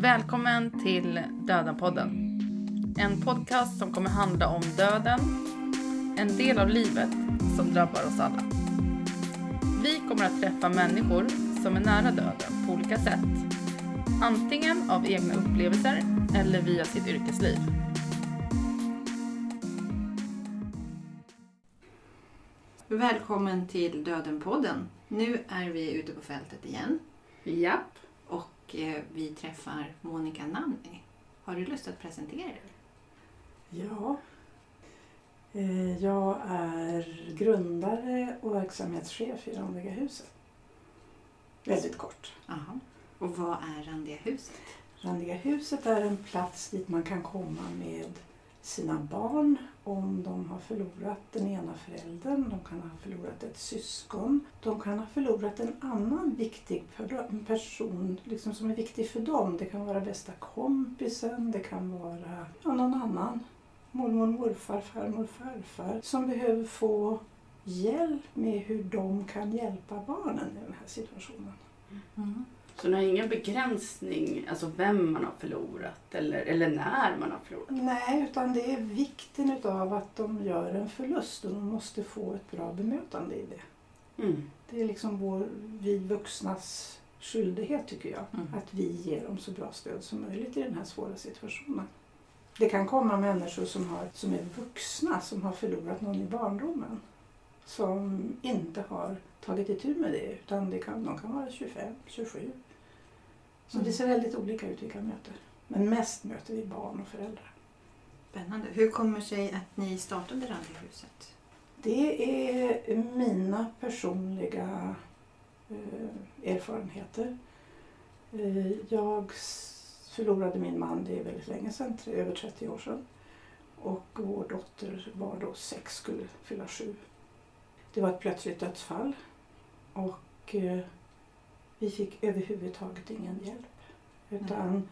Välkommen till Döden-podden. En podcast som kommer handla om döden, en del av livet som drabbar oss alla. Vi kommer att träffa människor som är nära döden på olika sätt. Antingen av egna upplevelser eller via sitt yrkesliv. Välkommen till Döden-podden. Nu är vi ute på fältet igen Japp. Och eh, vi träffar Monica Nanni. Har du lust att presentera dig? Ja. Eh, Jag är grundare och verksamhetschef i Randiga huset. Väldigt kort. Aha. Och vad är Randiga huset? Randiga huset är en plats dit man kan komma med sina barn om de har förlorat den ena föräldern, de kan ha förlorat ett syskon, de kan ha förlorat en annan viktig person liksom som är viktig för dem. Det kan vara bästa kompisen, det kan vara ja, någon annan mormor, morfar, farmor, farfar som behöver få hjälp med hur de kan hjälpa barnen i den här situationen. Mm. Så ni har ingen begränsning, alltså vem man har förlorat eller, eller när man har förlorat? Nej, utan det är vikten utav att de gör en förlust och de måste få ett bra bemötande i det. Mm. Det är liksom vår, vi vuxnas skyldighet tycker jag. Mm. Att vi ger dem så bra stöd som möjligt i den här svåra situationen. Det kan komma människor som, har, som är vuxna som har förlorat någon i barndomen. Som inte har tagit itu med det utan det kan, de kan vara 25, 27. Så det ser väldigt olika ut vilka möter. Men mest möter vi barn och föräldrar. Spännande. Hur kommer sig att ni startade Randiga huset? Det är mina personliga eh, erfarenheter. Eh, jag förlorade min man, det är väldigt länge sedan, över 30 år sedan. Och vår dotter var då sex, skulle fylla sju. Det var ett plötsligt dödsfall och eh, vi fick överhuvudtaget ingen hjälp. Utan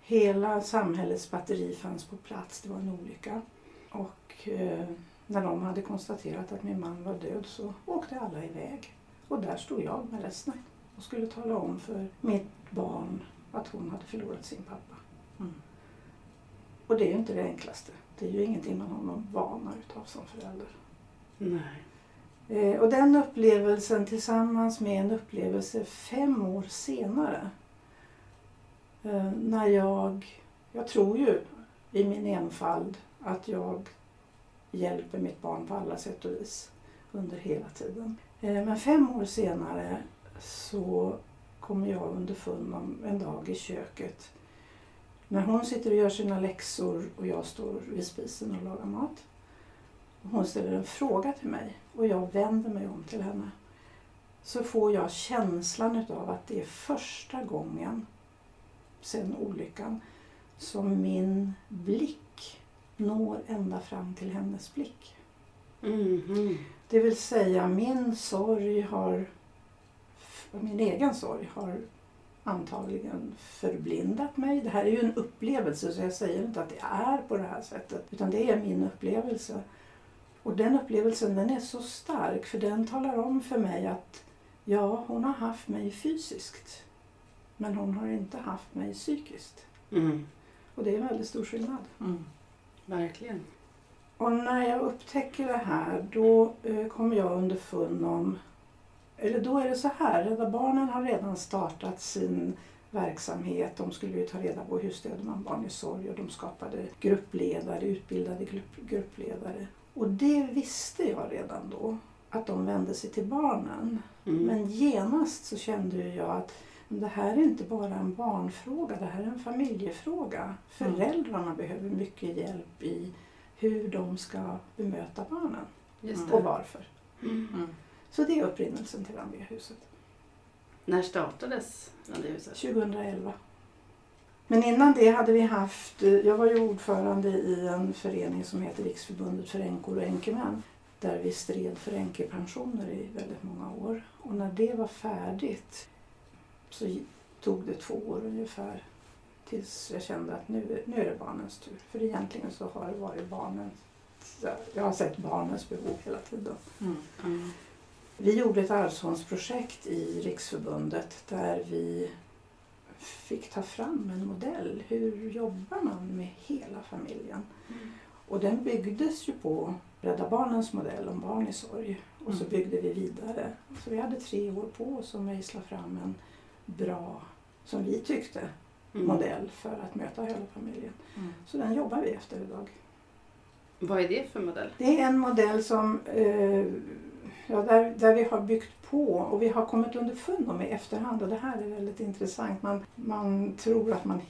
hela samhällets batteri fanns på plats, det var en olycka. Och eh, när de hade konstaterat att min man var död så åkte alla iväg. Och där stod jag med resten och skulle tala om för mitt barn att hon hade förlorat sin pappa. Mm. Och det är ju inte det enklaste. Det är ju ingenting man har någon vana utav som förälder. Nej. Eh, och den upplevelsen tillsammans med en upplevelse fem år senare. Eh, när jag, jag tror ju i min enfald att jag hjälper mitt barn på alla sätt och vis under hela tiden. Eh, men fem år senare så kommer jag underfund om en dag i köket när hon sitter och gör sina läxor och jag står vid spisen och lagar mat. Hon ställer en fråga till mig och jag vänder mig om till henne. Så får jag känslan utav att det är första gången sen olyckan som min blick når ända fram till hennes blick. Mhm. Det vill säga min sorg har, min egen sorg har antagligen förblindat mig. Det här är ju en upplevelse så jag säger inte att det är på det här sättet utan det är min upplevelse. Och den upplevelsen den är så stark för den talar om för mig att ja, hon har haft mig fysiskt men hon har inte haft mig psykiskt. Mm. Och det är en väldigt stor skillnad. Mm. Verkligen. Och när jag upptäcker det här då eh, kommer jag underfund om, eller då är det så här, Rädda Barnen har redan startat sin verksamhet. De skulle ju ta reda på hur stöder man barn i sorg och de skapade gruppledare, utbildade grupp, gruppledare. Och det visste jag redan då, att de vände sig till barnen. Mm. Men genast så kände jag att det här är inte bara en barnfråga, det här är en familjefråga. Föräldrarna behöver mycket hjälp i hur de ska bemöta barnen och varför. Mm. Mm. Så det är upprinnelsen till Randiga huset. När startades Randihuset? 2011. Men innan det hade vi haft, eh, jag var ju ordförande i en förening som heter Riksförbundet för änkor och änkemän. Där vi stred för änkepensioner i väldigt många år. Och när det var färdigt så tog det två år ungefär tills jag kände att nu, nu är det barnens tur. För egentligen så har det varit barnens, jag har sett barnens behov hela tiden. Mm. Mm. Vi gjorde ett arvsfondsprojekt i Riksförbundet där vi fick ta fram en modell. Hur jobbar man med hela familjen? Och den byggdes ju på Rädda Barnens modell om barn i sorg. Och så Mm. byggde vi vidare. Så vi hade tre år på oss att mejsla fram en bra, som vi tyckte, Mm. modell för att möta hela familjen. Mm. Så den jobbar vi efter idag. Vad är det för modell? Det är en modell som eh, ja, där, där vi har byggt på och vi har kommit underfund med i efterhand och det här är väldigt intressant. Man, man tror att man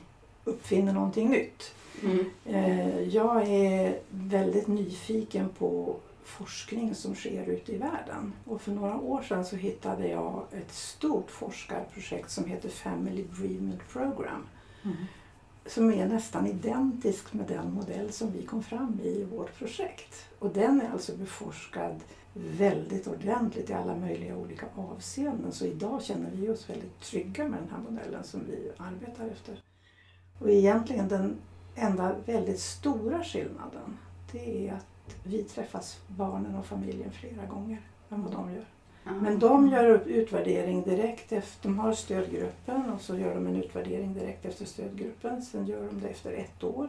uppfinner någonting nytt. Mm. Eh, jag är väldigt nyfiken på forskning som sker ute i världen. Och för några år sedan så hittade jag ett stort forskarprojekt som heter Family Bereavement Program Mm. som är nästan identisk med den modell som vi kom fram i i vårt projekt. Och den är alltså beforskad väldigt ordentligt i alla möjliga olika avseenden. Så idag känner vi oss väldigt trygga med den här modellen som vi arbetar efter. Och egentligen den enda väldigt stora skillnaden det är att vi träffas, barnen och familjen, flera gånger än vad de gör. Men de gör upp utvärdering direkt efter, de har stödgruppen och så gör de en utvärdering direkt efter stödgruppen. Sen gör de det efter ett år.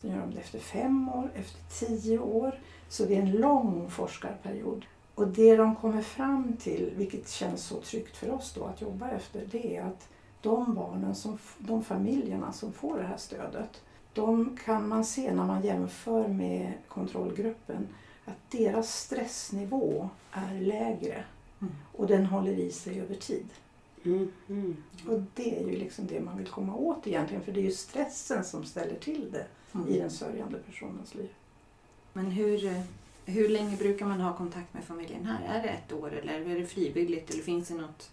Sen gör de det efter fem år, efter tio år. Så det är en lång forskarperiod. Och det de kommer fram till, vilket känns så tryggt för oss då att jobba efter, det är att de barnen, som, de familjerna som får det här stödet, de kan man se när man jämför med kontrollgruppen att deras stressnivå är lägre Mm. och den håller i sig över tid. Mm. Mm. Och det är ju liksom det man vill komma åt egentligen för det är ju stressen som ställer till det i den sörjande personens liv. Men hur, hur länge brukar man ha kontakt med familjen här? Är det ett år eller är det frivilligt eller finns det något?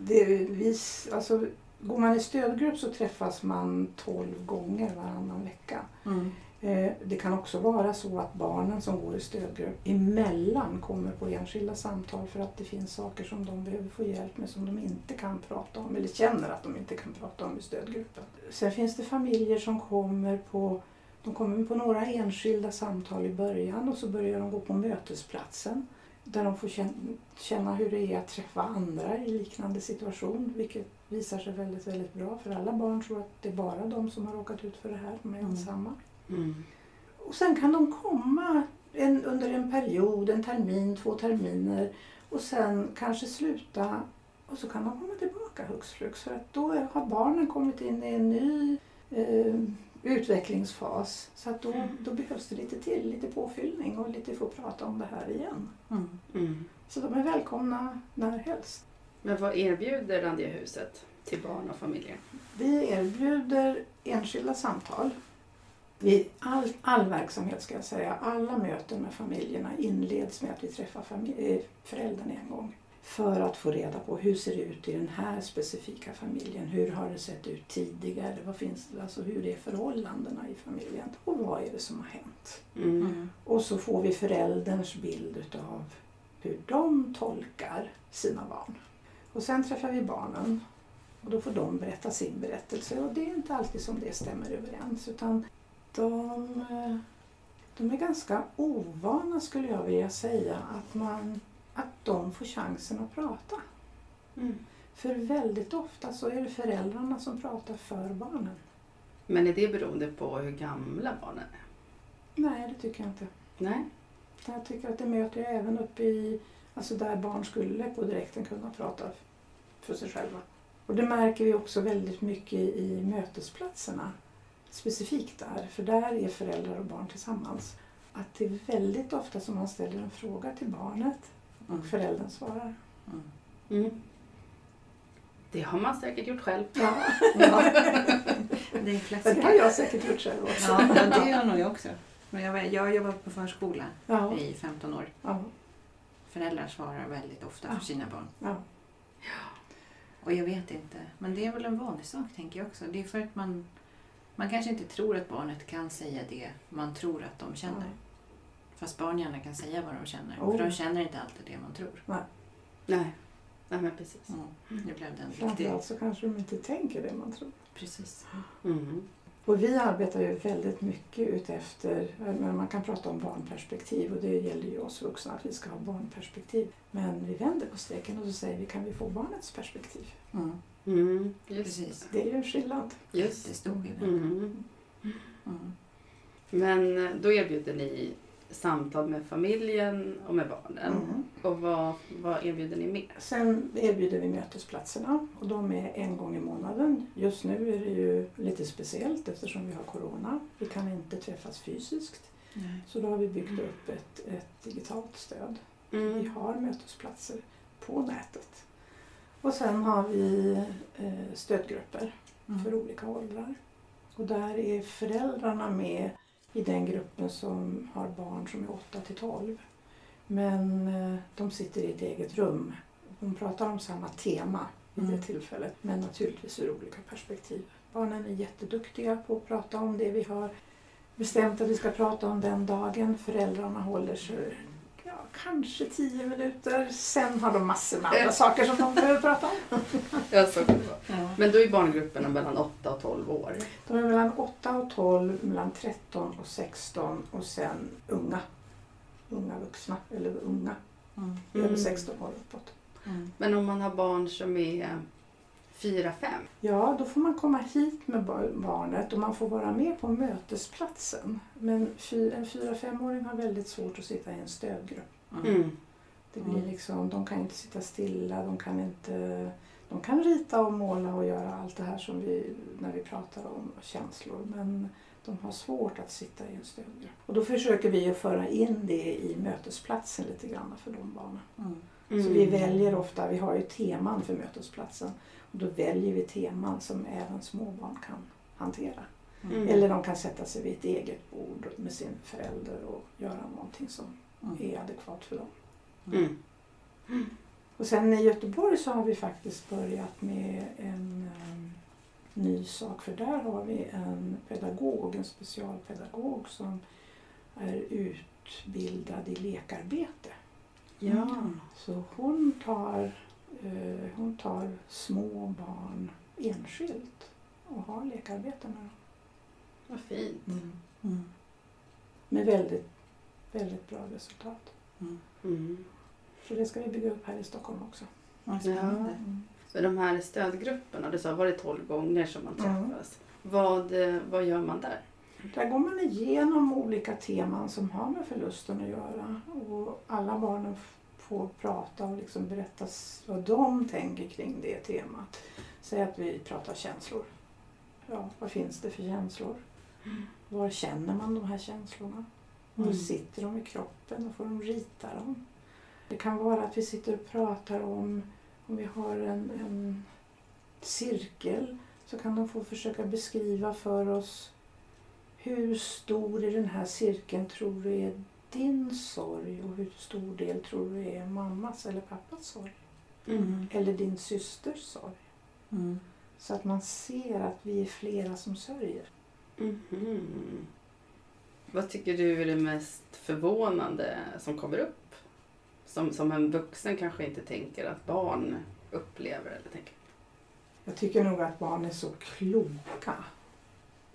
Det är, vi, alltså, går man i stödgrupp så träffas man 12 gånger varannan vecka. Eh, Det kan också vara så att barnen som går i stödgrupp emellan kommer på enskilda samtal för att det finns saker som de behöver få hjälp med som de inte kan prata om eller känner att de inte kan prata om i stödgruppen. Sen finns det familjer som kommer på de kommer på några enskilda samtal i början och så börjar de gå på mötesplatsen där de får känn- känna hur det är att träffa andra i liknande situation vilket visar sig väldigt, väldigt bra för alla barn tror att det är bara de som har råkat ut för det här, de är Mm. ensamma. Mm. Och sen kan de komma en, under en period, en termin, två terminer och sen kanske sluta och så kan de komma tillbaka hux flux för att då har barnen kommit in i en ny eh, utvecklingsfas. Så att då, då behövs det lite till, lite påfyllning och lite få prata om det här igen. Mm. Mm. Så de är välkomna när helst. Men vad erbjuder Randiahuset till barn och familjer? Vi erbjuder enskilda samtal. Vi, all, all verksamhet ska jag säga, alla möten med familjerna inleds med att vi träffar eh, föräldern en gång. För att få reda på hur ser det ut i den här specifika familjen? Hur har det sett ut tidigare? Vad finns det, alltså hur är förhållandena i familjen? Och vad är det som har hänt? Mm. Mm. Och så får vi förälderns bild utav hur de tolkar sina barn. Och sen träffar vi barnen och då får de berätta sin berättelse och det är inte alltid som det stämmer överens utan de, eh, de är ganska ovana skulle jag vilja säga att, man, att de får chansen att prata. Mm. För väldigt ofta så är det föräldrarna som pratar för barnen. Men är det beroende på hur gamla barnen är? Nej, det tycker jag inte. Nej. Jag tycker att det möter jag även upp i, alltså där barn skulle på direkten kunna prata för sig själva. Och det märker vi också väldigt mycket i mötesplatserna. Specifikt där, för där är föräldrar och barn tillsammans. Att det är väldigt ofta som man ställer en fråga till barnet Mm. och föräldern svarar. Mm. Mm. Det har man säkert gjort själv. Ja, Ja. Det är en det har jag säkert gjort själv också. Ja, men det gör nog jag också. Men jag, jag har jobbat på förskola Ja, i 15 år. ja, Föräldrar svarar väldigt ofta Ja. för sina barn. ja. Och jag vet inte, men det är väl en vanlig sak tänker jag också. Det är för att man, man kanske inte tror att barnet kan säga det man tror att de känner. Ja. Fast barn gärna kan säga vad de känner. Oh. För de känner inte alltid det man tror. Nej. Nej men precis. Mm. Nu blev den riktig. Framförallt så kanske de inte tänker det man tror. Precis. Mm. Och vi arbetar ju väldigt mycket utefter, men man kan prata om barnperspektiv och det gäller ju oss vuxna att vi ska ha barnperspektiv. Men vi vänder på steken och så säger vi kan vi få barnets perspektiv? Mm. Mm, just, Precis. Det är ju en skillnad. just. Jättestor skillnad. Mm. Mm. Men eh, då erbjuder ni samtal med familjen och med barnen. Mm. Och vad, vad erbjuder ni mer? Sen erbjuder vi mötesplatserna och de är en gång i månaden. Just nu är det ju lite speciellt eftersom vi har Corona. Vi kan inte träffas fysiskt. Nej. Så då har vi byggt upp ett, ett digitalt stöd. Vi Mm. har mötesplatser på nätet. Och sen har vi eh, stödgrupper Mm. för olika åldrar. Och där är föräldrarna med i den gruppen som har barn som är 8 till 12. Men eh, de sitter i ett eget rum. De pratar om samma tema vid det Mm. tillfället, men naturligtvis ur olika perspektiv. Barnen är jätteduktiga på att prata om det vi har bestämt att vi ska prata om den dagen. Föräldrarna håller sig kanske 10 minuter. Sen har de massor med andra saker som de behöver prata om. Ja, så kan det vara. Ja. Men då är barngrupperna mellan 8 och 12 år. De är mellan 8 och 12, mellan 13 och 16 och sen unga. Unga vuxna, eller unga, Mm. över Mm. 16 år uppåt. Mm. Men om man har barn som är 4-5? Ja, då får man komma hit med bar- barnet och man får vara med på mötesplatsen. Men en 4-5-åring har väldigt svårt att sitta i en stödgrupp. Mm. Det blir Mm. liksom, de kan inte sitta stilla, de kan inte... De kan rita och måla och göra allt det här som vi, när vi pratar om känslor. Men de har svårt att sitta i en stödgrupp. Och då försöker vi att föra in det i mötesplatsen lite grann för de barnen. Mm. Mm. Så vi väljer ofta, vi har ju teman för mötesplatsen. Och då väljer vi teman som även småbarn kan hantera. Mm. Eller de kan sätta sig vid ett eget bord med sin förälder och göra någonting som Mm. Är adekvat för dem. Mm. Och sen i Göteborg så har vi faktiskt börjat med en em, ny sak. För där har vi en pedagog, en specialpedagog som är utbildad i lekarbete. Ja. Så hon tar, eh, hon tar små barn enskilt och har lekarbete med dem. Vad fint. Mm. Med väldigt, väldigt bra resultat. Mm. Så det ska vi bygga upp här i Stockholm också. Vad spännande. Mm. Så de här stödgrupperna, du sa var det 12 gånger som man Mm. träffas. Vad, eh, vad gör man där? Där går man igenom olika teman som har med förlusten att göra. Och alla barnen får prata och liksom berätta vad de tänker kring det temat. Säg att vi pratar känslor. Ja, vad finns det för känslor? Var känner man de här känslorna? Hur Mm. sitter de i kroppen? Då får de rita dem. Det kan vara att vi sitter och pratar om, om vi har en, en cirkel, så kan de få försöka beskriva för oss hur stor i den här cirkeln tror du är din sorg och hur stor del tror du är mammas eller pappas sorg? Mm. Eller din systers sorg? Mm. Så att man ser att vi är flera som sörjer. Mhm. Vad tycker du är det mest förvånande som kommer upp? Som, som en vuxen kanske inte tänker att barn upplever eller tänker. Jag tycker nog att barn är så kloka.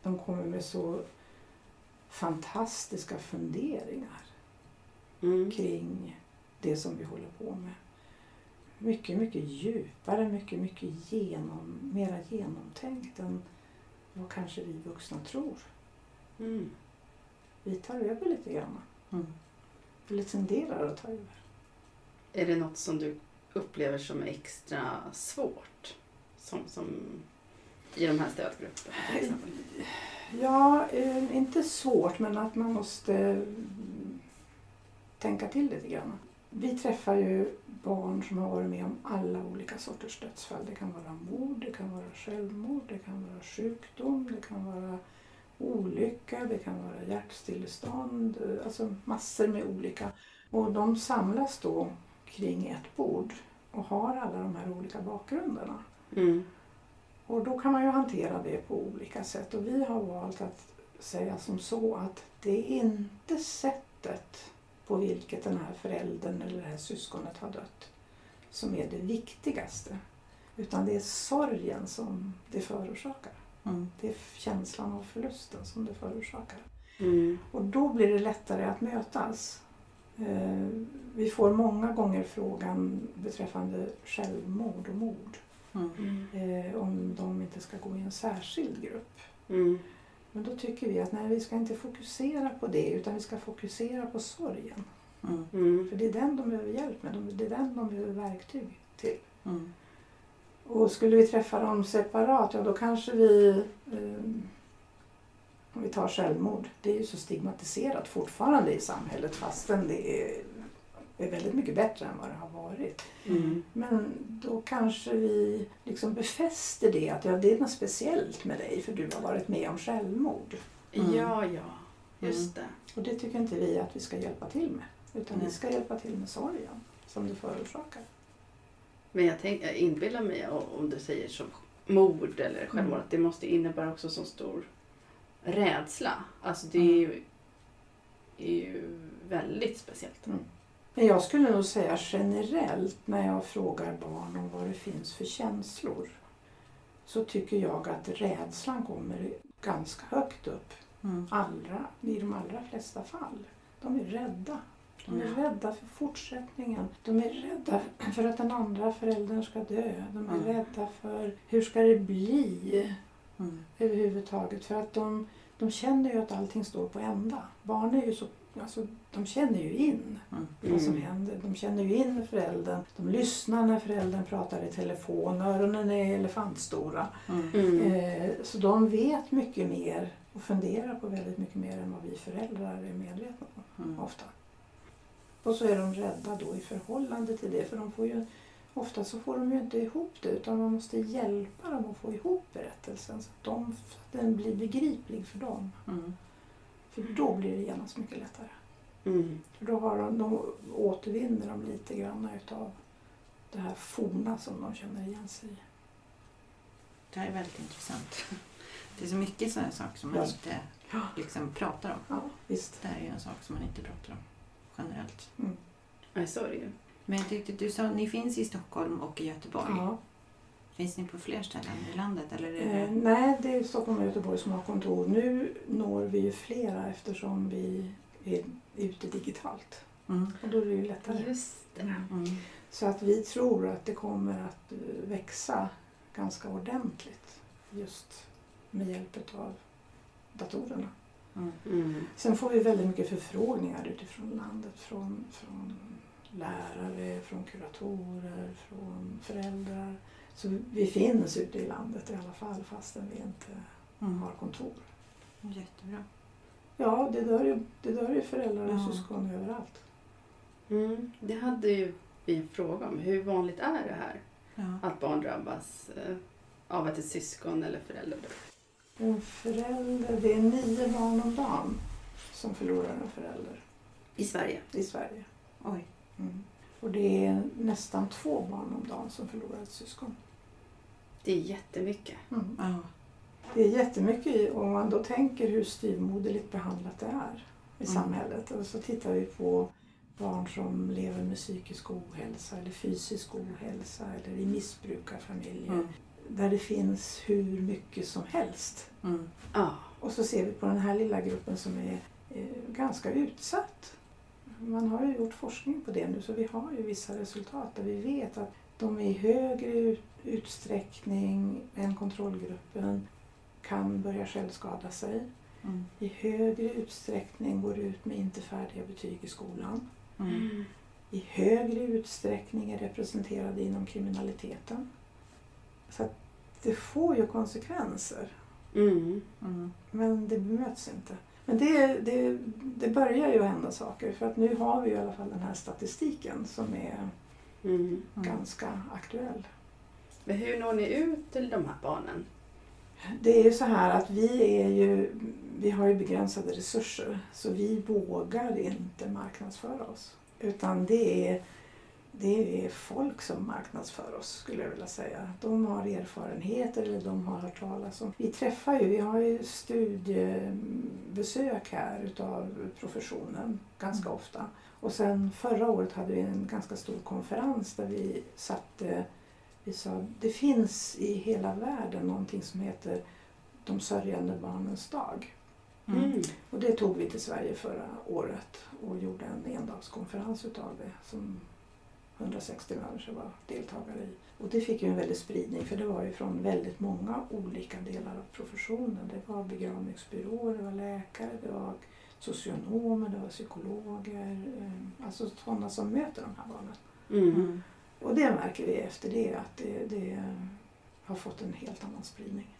De kommer med så fantastiska funderingar Mm. kring det som vi håller på med. Mycket, mycket djupare, mycket, mycket genom, mera genomtänkt än vad kanske vi vuxna tror. Mm. Vi tar över lite grann. Mm. Eller tenderar att ta över. Är det något som du upplever som är extra svårt? Som, som i de här stödgrupperna till exempel? Ja, eh, inte svårt men att man måste mm, tänka till lite grann. Vi träffar ju barn som har varit med om alla olika sorters dödsfall. Det kan vara mord, det kan vara självmord, det kan vara sjukdom, det kan vara olycka, det kan vara hjärtstillestånd, alltså massor med olika. Och de samlas då kring ett bord och har alla de här olika bakgrunderna. Mm. Och då kan man ju hantera det på olika sätt. Och vi har valt att säga som så att det är inte sättet på vilket den här föräldern eller det här syskonet har dött som är det viktigaste. Utan det är sorgen som det förorsakar. Mm. Det är känslan av förlusten som det förorsakar. Mm. Och då blir det lättare att mötas. Eh, Vi får många gånger frågan beträffande självmord och mord. Mm. eh, Om de inte ska gå i en särskild grupp. Mm. Men då tycker vi att nej, vi ska inte fokusera på det utan vi ska fokusera på sorgen. Mm. Mm. För det är den de behöver hjälp med. De- Det är den de behöver verktyg till. Mm. Och skulle vi träffa dem separat, ja då kanske vi... Eh, om vi tar självmord. Det är ju så stigmatiserat fortfarande i samhället fastän det är, är väldigt mycket bättre än vad det har varit. Mm. Men då kanske vi liksom befäster det att ja, det är något speciellt med dig för du har varit med om självmord. Mm. Ja, ja. Just det. Och det tycker inte vi att vi ska hjälpa till med. Utan vi ska hjälpa till med sorgen som det förorsakar. Men jag, tänk, jag inbillar mig om du säger som mord eller självmord Mm. att det måste innebära också så stor rädsla. Alltså det är ju, är ju väldigt speciellt. Men jag skulle nog säga generellt när jag frågar barn om vad det finns för känslor så tycker jag att rädslan kommer ganska högt upp. Mm. Allra, I de allra flesta fall. De är rädda. De är rädda för fortsättningen. De är rädda för att den andra föräldern ska dö. De är Mm. rädda för hur ska det bli Mm. överhuvudtaget. För att de, de känner ju att allting står på ända. Barn är ju så, alltså, de känner ju in Mm. vad som Mm. händer. De känner ju in föräldern. De lyssnar när föräldern pratar i telefon. Öronen är elefantstora. Mm. Mm. Eh, så de vet mycket mer och funderar på väldigt mycket mer än vad vi föräldrar är medvetna om Mm. ofta. Och så är de rädda då i förhållande till det. För de får ju, ofta så får de ju inte ihop det utan man måste hjälpa dem att få ihop berättelsen så att, de, så att den blir begriplig för dem. Mm. För då blir det genast mycket lättare. Mm. För då har de, då återvinner de lite grann utav det här forna som de känner igen sig i. Det här är väldigt intressant. Det är så mycket sådana saker som man Ja. inte liksom pratar om. Ja, visst. Det här är ju en sak som man inte pratar om generellt. Nej, så är det ju. Men jag tyckte du sa ni finns i Stockholm och i Göteborg. Ja. Finns ni på fler ställen i landet? Eller Eh, det... nej, det är Stockholm och Göteborg som har kontor. Nu når vi ju flera eftersom vi är ute digitalt. Mm. Och då är det ju lättare. Just det. Mm. Så att vi tror att det kommer att eh, växa ganska ordentligt just med hjälp av datorerna. Mm. Sen får vi väldigt mycket förfrågningar utifrån landet från, från lärare, från kuratorer, från föräldrar. Så vi finns ute i landet i alla fall fastän vi inte Mm. har kontor. Jättebra. Ja, det dör ju, det dör ju föräldrar och Ja. syskon överallt. Mm. Det hade ju vi en fråga om. Hur vanligt är det här? Ja. Att barn drabbas eh, av att ett syskon eller förälder dör? En förälder, det är nio barn om dagen som förlorar en förälder I Sverige? i Sverige. Oj. Mm. Och det är nästan två barn om dagen som förlorar ett syskon. Det är jättemycket. Mm. Ja. Det är jättemycket om man då tänker hur styvmoderligt behandlat det är i Mm. samhället. Och så tittar vi på barn som lever med psykisk ohälsa eller fysisk ohälsa eller i missbrukarfamiljer. Mm. Där det finns hur mycket som helst. Mm. Ja. Och så ser vi på den här lilla gruppen som är eh, ganska utsatt. Man har ju gjort forskning på det nu så vi har ju vissa resultat där vi vet att de i högre ut- utsträckning än kontrollgruppen kan börja självskada sig. Mm. I högre utsträckning går ut med inte färdiga betyg i skolan. Mm. I högre utsträckning är representerade inom kriminaliteten. Så det får ju konsekvenser. Mm. Mm. Men det bemöts inte. Men det, det, det börjar ju hända saker för att nu har vi i alla fall den här statistiken som är Mm. Mm. ganska aktuell. Men hur når ni ut till de här barnen? Det är ju så här att vi är ju, vi har ju begränsade resurser så vi vågar inte marknadsföra oss. Utan det är, det är folk som marknadsför oss skulle jag vilja säga. De har erfarenheter eller de har hört talas om. Vi träffar ju, vi har ju studiebesök här utav professionen ganska ofta. Och sen förra året hade vi en ganska stor konferens där vi satte, vi sa det finns i hela världen någonting som heter de sörjande barnens dag. Mm. Och det tog vi till Sverige förra året och gjorde en endagskonferens utav det som 160 människor var deltagare i. Och det fick ju en väldig spridning för det var ju från väldigt många olika delar av professionen. Det var begravningsbyråer, det var läkare, det var socionomer, det var psykologer, eh, alltså sådana som möter de här barnen. Mm. Mm. Och det märker vi efter det att det, det har fått en helt annan spridning.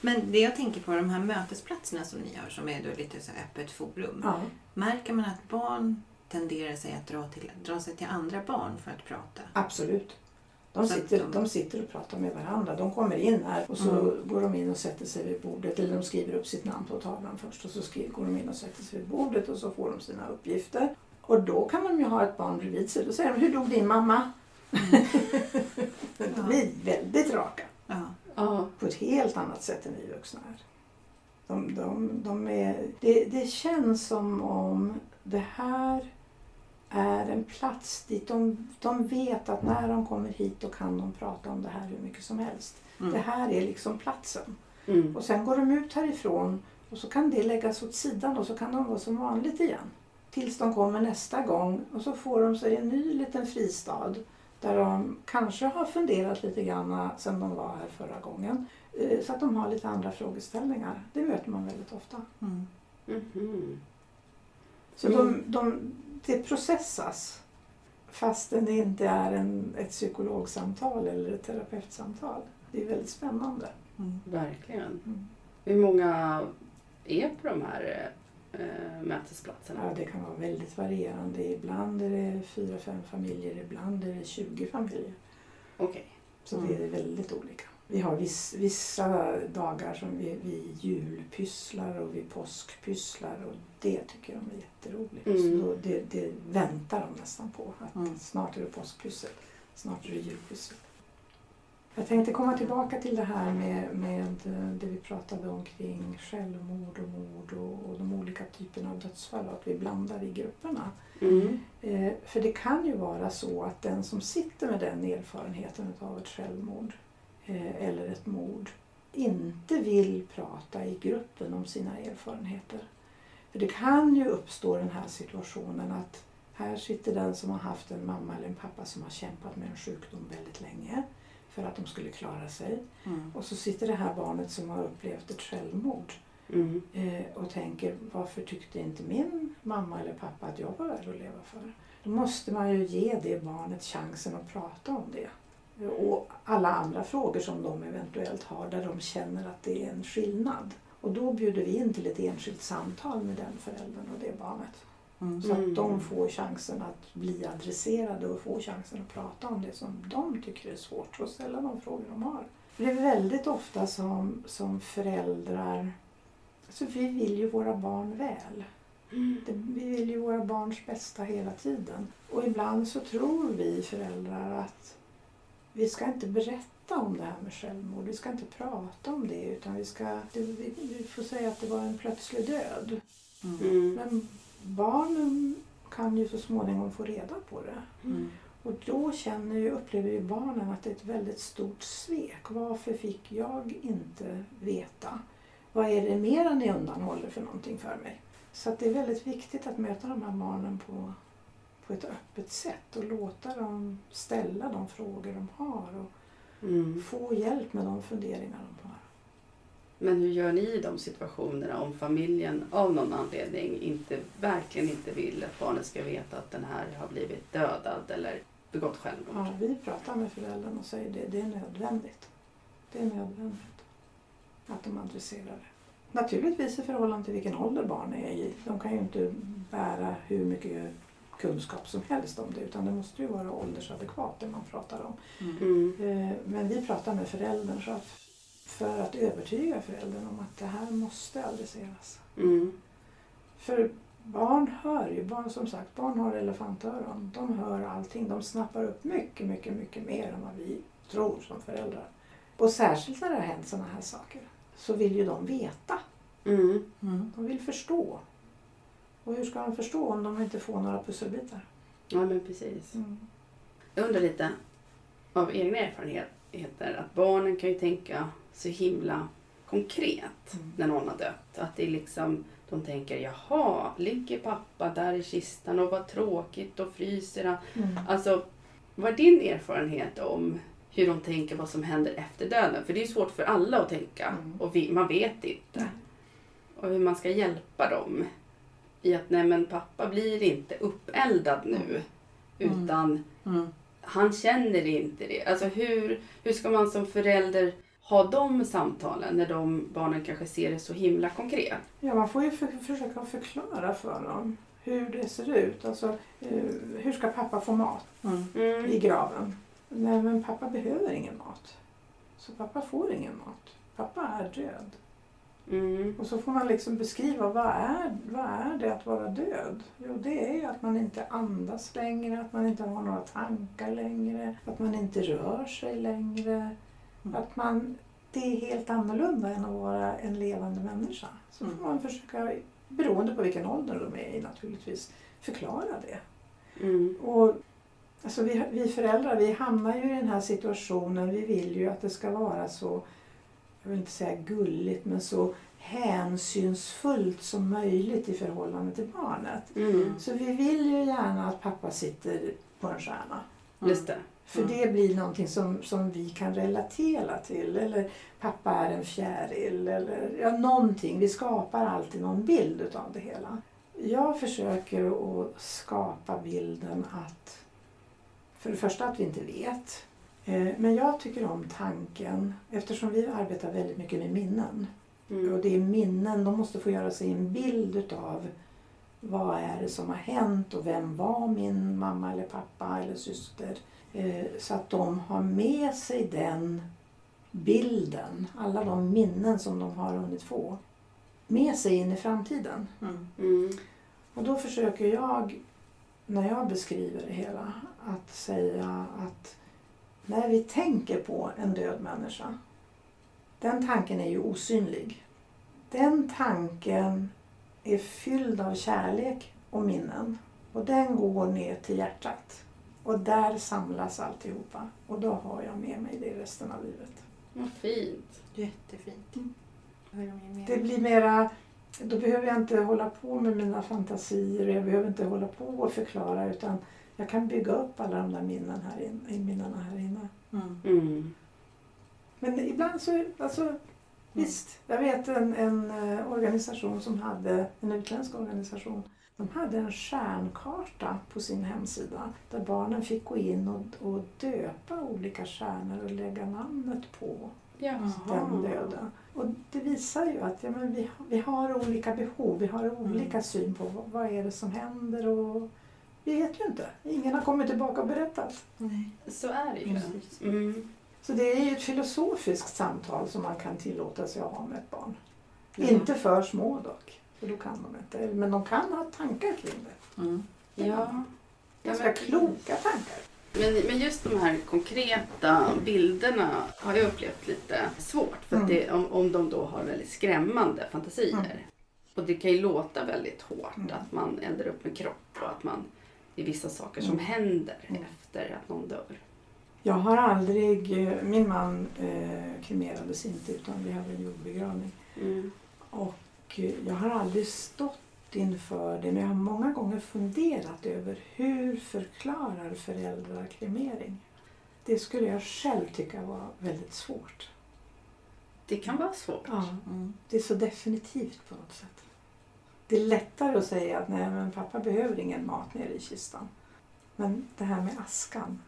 Men det jag tänker på, de här mötesplatserna som ni har som är då lite så här öppet forum. Ja, Märker man att barn tenderar sig att dra, till, dra sig till andra barn för att prata? absolut. De sitter, de- de sitter och pratar med varandra. De kommer in här och så Mm. går de in och sätter sig vid bordet. Eller de skriver upp sitt namn på tavlan först och så skriver, går de in och sätter sig vid bordet och så får de sina uppgifter. Och då kan de ju ha ett barn bredvid sig. Då säger de, hur dog din mamma? de blir väldigt raka. Ja. Ja. på ett helt annat sätt än vi vuxna är. De, de, de är det, det känns som om det här är en plats dit de, de vet att när de kommer hit då kan de prata om det här hur mycket som helst. Mm. Det här är liksom platsen. Mm. Och sen går de ut härifrån och så kan det läggas åt sidan och så kan de vara som vanligt igen. Tills de kommer nästa gång och så får de sig en ny liten fristad där de kanske har funderat lite grann sedan de var här förra gången. Eh, Så att de har lite andra frågeställningar. Det möter man väldigt ofta. Mm. Mhm. Så Mm. de, de, det processas fastän det inte är en, ett psykologsamtal eller ett terapeutsamtal. Det är väldigt spännande. Mm. Verkligen. Mm. Hur många är på de här eh, mötesplatserna? Ja, det kan vara väldigt varierande. Ibland är det fyra, fem familjer, ibland är det 20 familjer. Okej. Så Mm. det är väldigt olika. Vi har viss, vissa dagar som vi, vi julpysslar och vi påskpysslar och det tycker de är jätteroligt. Mm. Så då, det, det väntar de nästan på. Att Mm. Snart är det påskpyssel, snart är det julpyssel. Jag tänkte komma tillbaka till det här med, med eh, det vi pratade om kring självmord och mord och, och de olika typerna av dödsfall och att vi blandar i grupperna. Mm. Eh, för det kan ju vara så att den som sitter med den erfarenheten av ett självmord eller ett mord inte vill prata i gruppen om sina erfarenheter. För det kan ju uppstå den här situationen att här sitter den som har haft en mamma eller en pappa som har kämpat med en sjukdom väldigt länge för att de skulle klara sig. Mm. Och så sitter det här barnet som har upplevt ett självmord Mm. eh, och tänker varför tyckte inte min mamma eller pappa att jag var värd att leva för? Då måste man ju ge det barnet chansen att prata om det. Och alla andra frågor som de eventuellt har där de känner att det är en skillnad. Och då bjuder vi in till ett enskilt samtal med den föräldern och det barnet. Mm. Så Mm. att de får chansen att bli adresserade och få chansen att prata om det som de tycker är svårt och ställa de frågor de har. Det är väldigt ofta som, som föräldrar, alltså vi vill ju våra barn väl. Mm. Det, vi vill ju våra barns bästa hela tiden. Och ibland så tror vi föräldrar att vi ska inte berätta om det här med självmord. Vi ska inte prata om det utan vi ska, vi, vi får säga att det var en plötslig död. Mm. Men barnen kan ju så småningom få reda på det. Mm. Och då känner ju, upplever ju barnen att det är ett väldigt stort svek. Varför fick jag inte veta? Vad är det mera ni undanhåller för någonting för mig? Så det är väldigt viktigt att möta de här barnen på, på ett öppet sätt och låta dem ställa de frågor de har och Mm. få hjälp med de funderingar de har. Men hur gör ni i de situationerna om familjen av någon anledning inte, verkligen inte vill att barnet ska veta att den här har blivit dödad eller begått självmord? Ja, vi pratar med föräldern och säger det, det är nödvändigt. Det är nödvändigt att de adresserar det. Naturligtvis i förhållande till vilken ålder barn är i. De kan ju inte bära hur mycket kunskap som helst om det utan det måste ju vara åldersadekvat det man pratar om. Mm. Mm. Eh, Men vi pratar med föräldern så att, för att övertyga föräldern om att det här måste adresseras. Mm. För barn hör ju, barn som sagt, barn har elefantöron. De hör allting. De snappar upp mycket, mycket, mycket mer än vad vi tror som föräldrar. Och särskilt när det har hänt sådana här saker så vill ju de veta. Mm. Mm. De vill förstå. Och hur ska de förstå om de inte får några pusselbitar? Ja, men precis. Mm. Jag undrar lite av egna erfarenheter att barnen kan ju tänka så himla konkret Mm. när någon har dött. Att det är liksom, de tänker jaha, ligger pappa där i kistan och vad tråkigt och fryser han. Mm. Alltså, vad är din erfarenhet om hur de tänker vad som händer efter döden? För det är svårt för alla att tänka Mm. och vi, man vet inte. Och hur man ska hjälpa dem i att nej men pappa blir inte uppeldad nu. Mm. Utan Mm. han känner inte det. Alltså hur, hur ska man som förälder ha de samtalen när de barnen kanske ser det så himla konkret? Ja, man får ju för, försöka förklara för dem hur det ser ut. Alltså, eh, hur ska pappa få mat Mm. i Mm. graven? Nej, men pappa behöver ingen mat. Så pappa får ingen mat. Pappa är död. Mm. Och så får man liksom beskriva vad är, vad är det att vara död? Jo, det är ju att man inte andas längre, att man inte har några tankar längre, att man inte rör sig längre. Mm. Att man, det är helt annorlunda än att vara en levande människa. Så Mm. får man försöka, beroende på vilken ålder de är i naturligtvis, förklara det. Mm. Och, alltså vi, vi föräldrar vi hamnar ju i den här situationen. Vi vill ju att det ska vara så, jag vill inte säga gulligt, men så hänsynsfullt som möjligt i förhållande till barnet. Mm. Så vi vill ju gärna att pappa sitter på en stjärna. Just det. För Mm. det blir någonting som, som vi kan relatera till. Eller pappa är en fjäril. Eller ja, någonting. Vi skapar alltid någon bild utav det hela. Jag försöker att skapa bilden att för det första att vi inte vet. Eh, Men jag tycker om tanken, eftersom vi arbetar väldigt mycket med minnen. Och Mm. det är minnen, de måste få göra sig en bild utav vad är det som har hänt och vem var min mamma eller pappa eller syster. Eh, Så att de har med sig den bilden, alla de minnen som de har hunnit få, med sig in i framtiden. Mm. Mm. Och då försöker jag, när jag beskriver det hela, att säga att när vi tänker på en död människa, den tanken är ju osynlig. Den tanken är fylld av kärlek och minnen. Och den går ner till hjärtat. Och där samlas alltihopa. Och då har jag med mig det resten av livet. Vad fint. Jättefint. Mm. Det blir mera, då behöver jag inte hålla på med mina fantasier och jag behöver inte hålla på och förklara utan jag kan bygga upp alla de där minnen här in, i minnena här inne. Mm. Mm. Men ibland så, alltså visst, jag vet en, en eh, organisation som hade, en utländsk organisation, de hade en stjärnkarta på sin hemsida där barnen fick gå in och, och döpa olika stjärnor och lägga namnet på Ja. den döda. Och det visar ju att ja, men vi, vi har olika behov, vi har olika syn på vad, vad är det som händer och vi vet ju inte. Ingen har kommit tillbaka och berättat. Nej. Så är det ju. Mm. Så det är ju ett filosofiskt samtal som man kan tillåta sig att ha med ett barn. Ja. Inte för små dock, för då kan de inte. Men de kan ha tankar kring det. Mm. Ja. Ganska men- kloka tankar. Men, men just de här konkreta bilderna har jag upplevt lite svårt. För att Mm. det, om, om de då har väldigt skrämmande fantasier. Mm. Och det kan ju låta väldigt hårt Mm. att man eldar upp en kropp och att man det är vissa saker som Mm. händer Mm. efter att någon dör. Jag har aldrig, eh, min man eh, kremerades inte utan vi hade en jordbegravning. Mm. Och eh, jag har aldrig stått inför det men jag har många gånger funderat över hur förklarar föräldrar kremering? Det skulle jag själv tycka var väldigt svårt. Det kan vara svårt. Ja, Mm. det är så definitivt på något sätt. Det är lättare att säga att nej men pappa behöver ingen mat nere i kistan. Men det här med askan,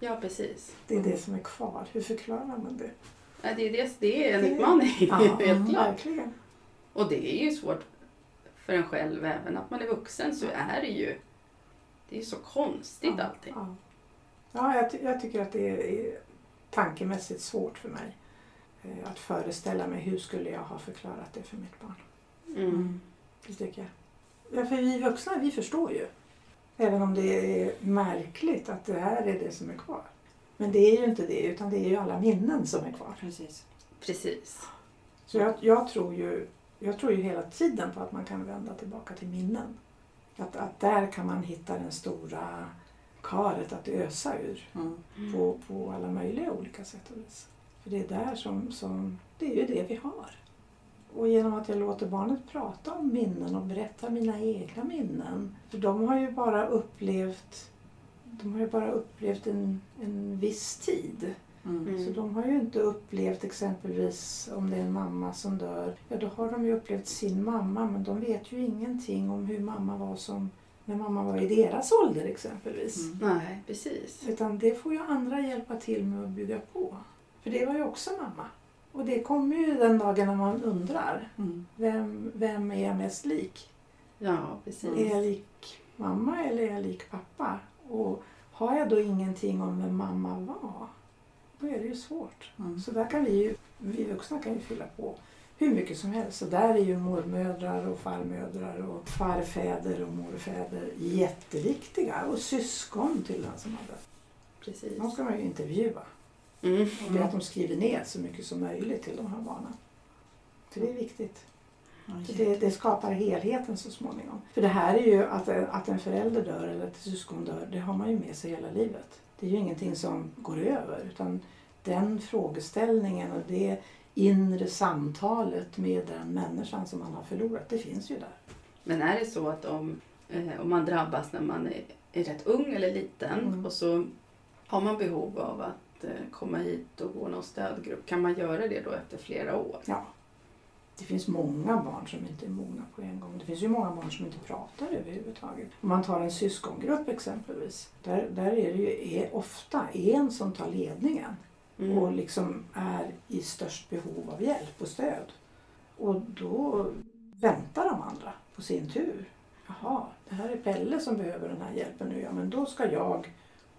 Ja, precis. det är det som är kvar. Hur förklarar man det? Ja, det, är det, det är en Det- utmaning, Ja, helt klart. verkligen. Och det är ju svårt för en själv, även att man är vuxen så är det ju det är så konstigt Ja, allting. Ja, ja jag, ty- jag tycker att det är tankemässigt svårt för mig eh, att föreställa mig hur skulle jag ha förklarat det för mitt barn. Mm. Det tycker jag. Ja, för vi vuxna, vi förstår ju. Även om det är märkligt att det här är det som är kvar. Men det är ju inte det, utan det är ju alla minnen som är kvar. Precis. Precis. Så jag, jag, tror ju, jag tror ju hela tiden på att man kan vända tillbaka till minnen. Att, att där kan man hitta den stora karet att ösa ur Mm. på, på alla möjliga olika sätt och vis. För det är där som, som, det är ju det vi har. Och genom att jag låter barnet prata om minnen och berätta mina egna minnen. För de har ju bara upplevt, de har ju bara upplevt en, en viss tid. Mm. Så de har ju inte upplevt exempelvis om det är en mamma som dör. Ja, då har de ju upplevt sin mamma men de vet ju ingenting om hur mamma var som när mamma var i deras ålder exempelvis. Mm. Nej, precis. Utan det får ju andra hjälpa till med att bygga på. För det var ju också mamma. Och det kommer ju den dagen när man undrar. Mm. Vem, vem är jag mest lik? Ja, precis. Är jag lik mamma eller är jag lik pappa? Och har jag då ingenting om vem mamma var, då är det ju svårt. Mm. Så där kan vi ju, vi vuxna kan ju fylla på hur mycket som helst. Så där är ju mormödrar och farmödrar och farfäder och morfäder jätteviktiga. Och syskon till den som har dött. precis. De ska man ju intervjua. Mm. Och be att de skriver ner så mycket som möjligt till de här barnen. För det är viktigt. Det, det skapar helheten så småningom. För det här är ju att, att en förälder dör eller att ett syskon dör, det har man ju med sig hela livet. Det är ju ingenting som går över utan den frågeställningen och det inre samtalet med den människan som man har förlorat, det finns ju där. Men är det så att om, eh, om man drabbas när man är, är rätt ung eller liten Mm. och så har man behov av att eh, komma hit och gå någon stödgrupp, kan man göra det då efter flera år? Ja. Det finns många barn som inte är mogna på en gång. Det finns ju många barn som inte pratar överhuvudtaget. Om man tar en syskongrupp exempelvis. Där, där är det ju är ofta en som tar ledningen Mm. och liksom är i störst behov av hjälp och stöd. Och då väntar de andra på sin tur. Jaha, det här är Pelle som behöver den här hjälpen nu. Ja, men då ska jag,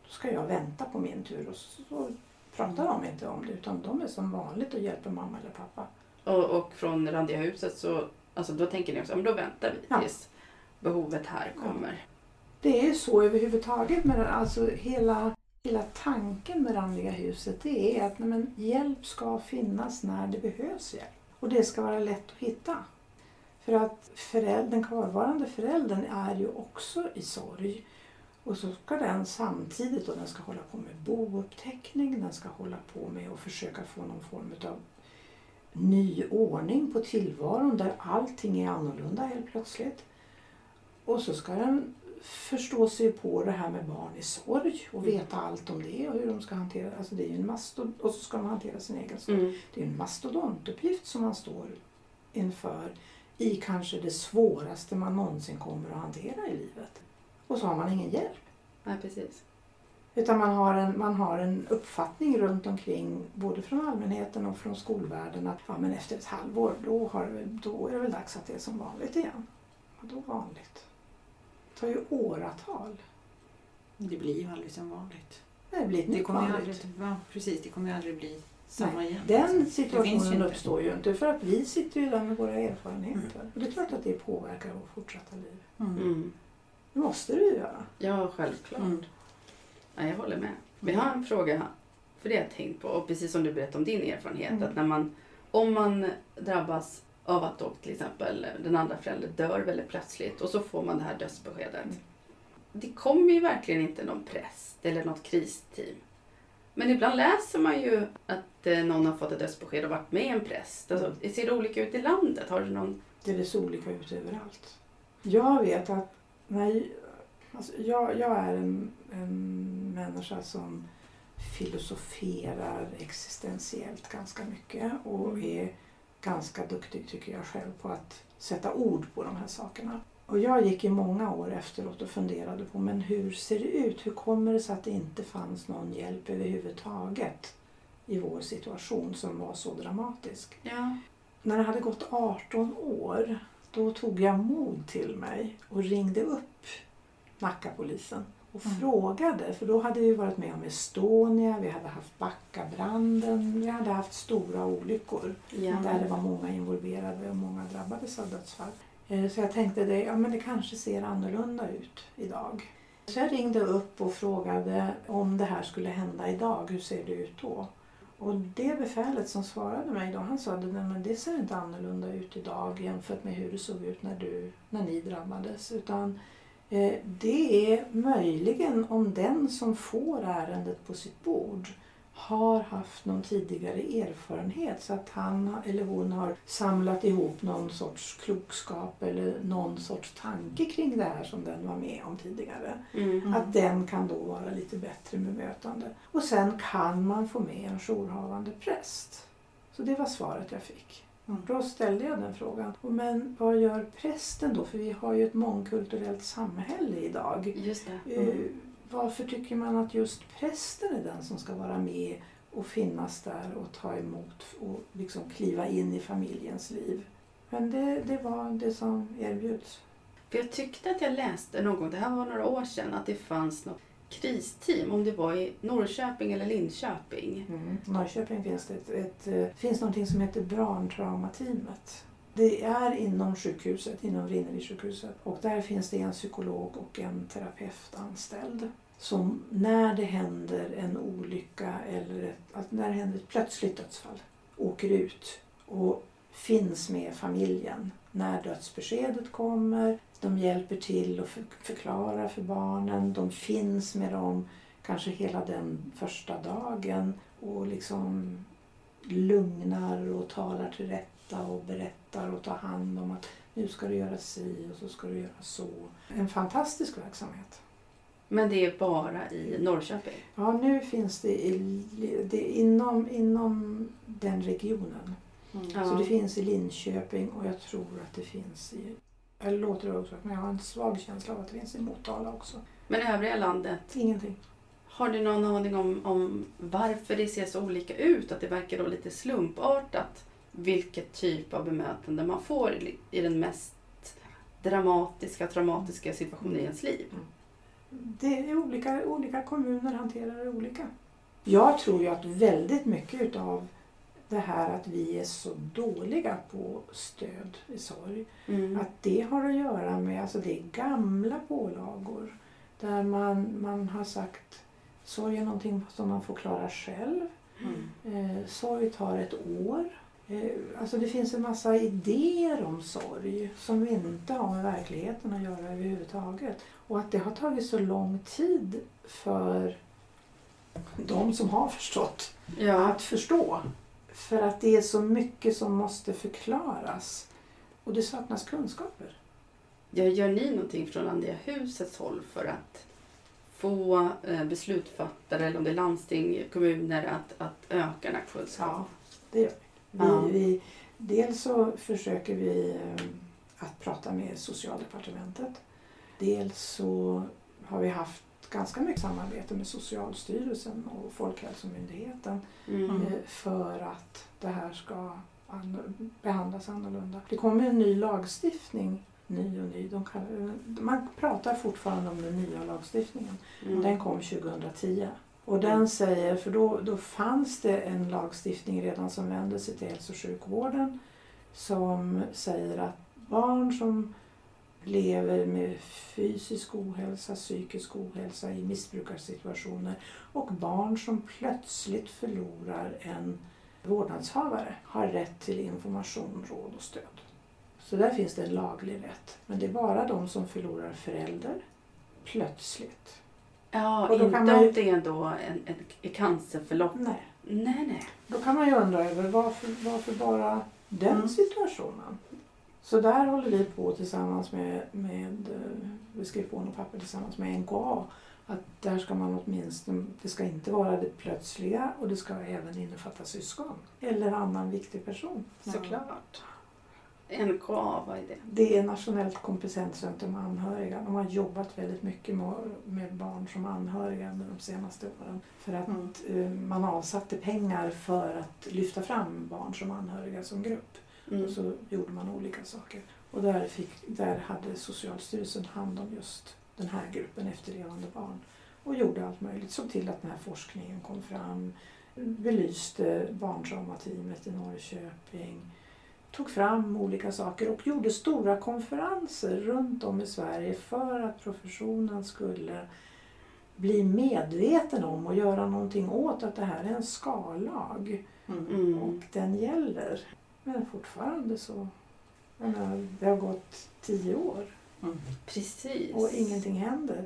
då ska jag vänta på min tur. Och så pratar de inte om det utan de är som vanligt och hjälper mamma eller pappa. Och, och från Randiga huset så alltså då tänker ni också, ja, men då väntar vi Ja. tills behovet här kommer. Det är så överhuvudtaget med alltså hela, hela tanken med Randiga huset det är att nej, men, hjälp ska finnas när det behövs hjälp. Och det ska vara lätt att hitta. För att föräldern, den kvarvarande föräldern är ju också i sorg. Och så ska den samtidigt, och den ska hålla på med bouppteckning, den ska hålla på med att försöka få någon form av ny ordning på tillvaron där allting är annorlunda helt plötsligt. Och så ska den förstå sig på det här med barn i sorg och veta allt om det och hur de ska hantera alltså det. Är en mastod- och så ska de hantera sin egen sorg. Mm. Det är en mastodontuppgift som man står inför i kanske det svåraste man någonsin kommer att hantera i livet. Och så har man ingen hjälp. Nej, precis. Utan man har, en, man har en uppfattning runt omkring både från allmänheten och från skolvärlden att ja, men efter ett halvår då, har då är det väl dags att det är som vanligt igen. Vadå vanligt? Det tar ju åratal. Det blir ju aldrig som vanligt. Det blir ett Det nytt kommer ju vanligt. aldrig, ja, precis, det kommer ju aldrig bli samma Nej, igen. Den Det finns ju situationen inte. uppstår ju inte för att vi sitter ju där med våra erfarenheter. Och det är klart att det påverkar vårt fortsatta liv. Mm. Mm. Det måste det ju göra. Ja, självklart. Mm. Ja, jag håller med. Vi har en fråga, för det har jag tänkt på, och precis som du berättade om din erfarenhet, Mm. att när man, om man drabbas av att då till exempel den andra föräldern dör väldigt plötsligt och så får man det här dödsbeskedet. Mm. Det kommer ju verkligen inte någon präst eller något kristeam. Men ibland läser man ju att eh, någon har fått ett dödsbesked och varit med en präst. Alltså, ser det olika ut i landet? Har du någon... Det så olika ut överallt. Jag vet att när, alltså jag, jag är en, en människa som filosoferar existentiellt ganska mycket och är ganska duktig tycker jag själv på att sätta ord på de här sakerna. Och jag gick i många år efteråt och funderade på men hur ser det ut? Hur kommer det sig att det inte fanns någon hjälp överhuvudtaget i vår situation som var så dramatisk? Ja. När det hade gått 18 år då tog jag mod till mig och ringde upp Nackapolisen och Mm. frågade. För då hade vi varit med om Estonia, vi hade haft Backabranden, vi hade haft stora olyckor ja. där det var många involverade och många drabbades av dödsfall. Eh, Så jag tänkte det, ja, men det kanske ser annorlunda ut idag. Så jag ringde upp och frågade om det här skulle hända idag, hur ser det ut då? Och det befälet som svarade mig då, han sa att men det ser inte annorlunda ut idag jämfört med hur det såg ut när, du, när ni drabbades. Utan eh, det är möjligen om den som får ärendet på sitt bord har haft någon tidigare erfarenhet så att han eller hon har samlat ihop någon sorts klokskap eller någon sorts tanke kring det här som den var med om tidigare. Mm. Att den kan då vara lite bättre bemötande. Och sen kan man få med en jourhavande präst. Så det var svaret jag fick. Mm. Då ställde jag den frågan. Men vad gör prästen då? För vi har ju ett mångkulturellt samhälle idag. Just det. Eh, Varför tycker man att just prästen är den som ska vara med och finnas där och ta emot och liksom kliva in i familjens liv? Men det, det var det som erbjuds. För jag tyckte att jag läste någon gång, det här var några år sedan, att det fanns något kristeam, om det var i Norrköping eller Linköping. Mm. Norrköping finns det ett, ett, eh, finns någonting som heter barntraumateamet. Det är inom sjukhuset, inom Vrinnevi-sjukhuset. Och där finns det en psykolog och en terapeut anställd. Som när det händer en olycka eller ett, när det händer ett plötsligt dödsfall åker ut och finns med familjen när dödsbeskedet kommer. De hjälper till och förklarar för barnen. De finns med dem kanske hela den första dagen och liksom lugnar och talar till rätta och berättar och tar hand om att nu ska du göra si och så ska du göra så. En fantastisk verksamhet. Men det är bara i Norrköping. Ja, nu finns det, i, det inom, inom den regionen. Mm. Ja. Så det finns i Linköping och jag tror att det finns i... Jag låter det också, men jag har en svag känsla av att det finns i Motala också. Men i övriga landet, Ingenting. har du någon aning om, om varför det ser så olika ut? Att det verkar då lite slumpartat vilket typ av bemötande man får i, den mest dramatiska, traumatiska situationen i ens liv? Det är olika, olika kommuner hanterar det olika. Jag tror ju att väldigt mycket utav det här att vi är så dåliga på stöd i sorg, Mm. att det har att göra med, alltså det är gamla pålagor där man, man har sagt sorg är någonting som man får klara själv. Mm. Eh, sorg tar ett år. Eh, alltså det finns en massa idéer om sorg som inte har med verkligheten att göra överhuvudtaget. Och att det har tagit så lång tid för de som har förstått Ja. att förstå. För att det är så mycket som måste förklaras. Och det saknas kunskaper. Ja, gör ni någonting från Andea husets håll för att få eh, beslutsfattare, eller om det är landsting, kommuner, att, att öka den här kunskapen? Ja, det gör vi. Vi, Ja. vi dels så försöker vi eh, att prata med socialdepartementet. Dels så har vi haft ganska mycket samarbete med Socialstyrelsen och Folkhälsomyndigheten Mm. eh, för att det här ska an- behandlas annorlunda. Det kommer en ny lagstiftning, ny och ny. Kallar, man pratar fortfarande om den nya lagstiftningen. Mm. Den kom 2010. Och den säger, för då, då fanns det en lagstiftning redan som vände sig till hälso och sjukvården som säger att barn som lever med fysisk ohälsa, psykisk ohälsa i missbrukarsituationer och barn som plötsligt förlorar en vårdnadshavare har rätt till information, råd och stöd. Så där finns det en laglig rätt. Men det är bara de som förlorar förälder plötsligt. Ja, Och då inte man om det är då en, en, ett cancerförlopp. Nej. Nej, nej. Då kan man ju undra över varför, varför bara den Mm. situationen? Så där håller vi på tillsammans med, med eh, vi skriver på något papper tillsammans med NKA. Att där ska man åtminstone, det ska inte vara det plötsliga och det ska även innefatta syskon. Eller annan viktig person. Såklart. NKA, vad är det? Det är Nationellt kompetenscentrum anhöriga. De har jobbat väldigt mycket med, barn som anhöriga under de senaste åren. För att Mm. eh, man avsatte pengar för att lyfta fram barn som anhöriga som grupp. Mm. Och så gjorde man olika saker. Och där, fick, där hade Socialstyrelsen hand om just den här gruppen efterlevande barn. Och gjorde allt möjligt. Såg till att den här forskningen kom fram. Belyste barntraumateamet i Norrköping. Tog fram olika saker och gjorde stora konferenser runt om i Sverige för att professionen skulle bli medveten om och göra någonting åt att det här är en skallag. Mm. Och den gäller. Men fortfarande så... Menar, det har gått tio år Mm. Precis. och ingenting händer.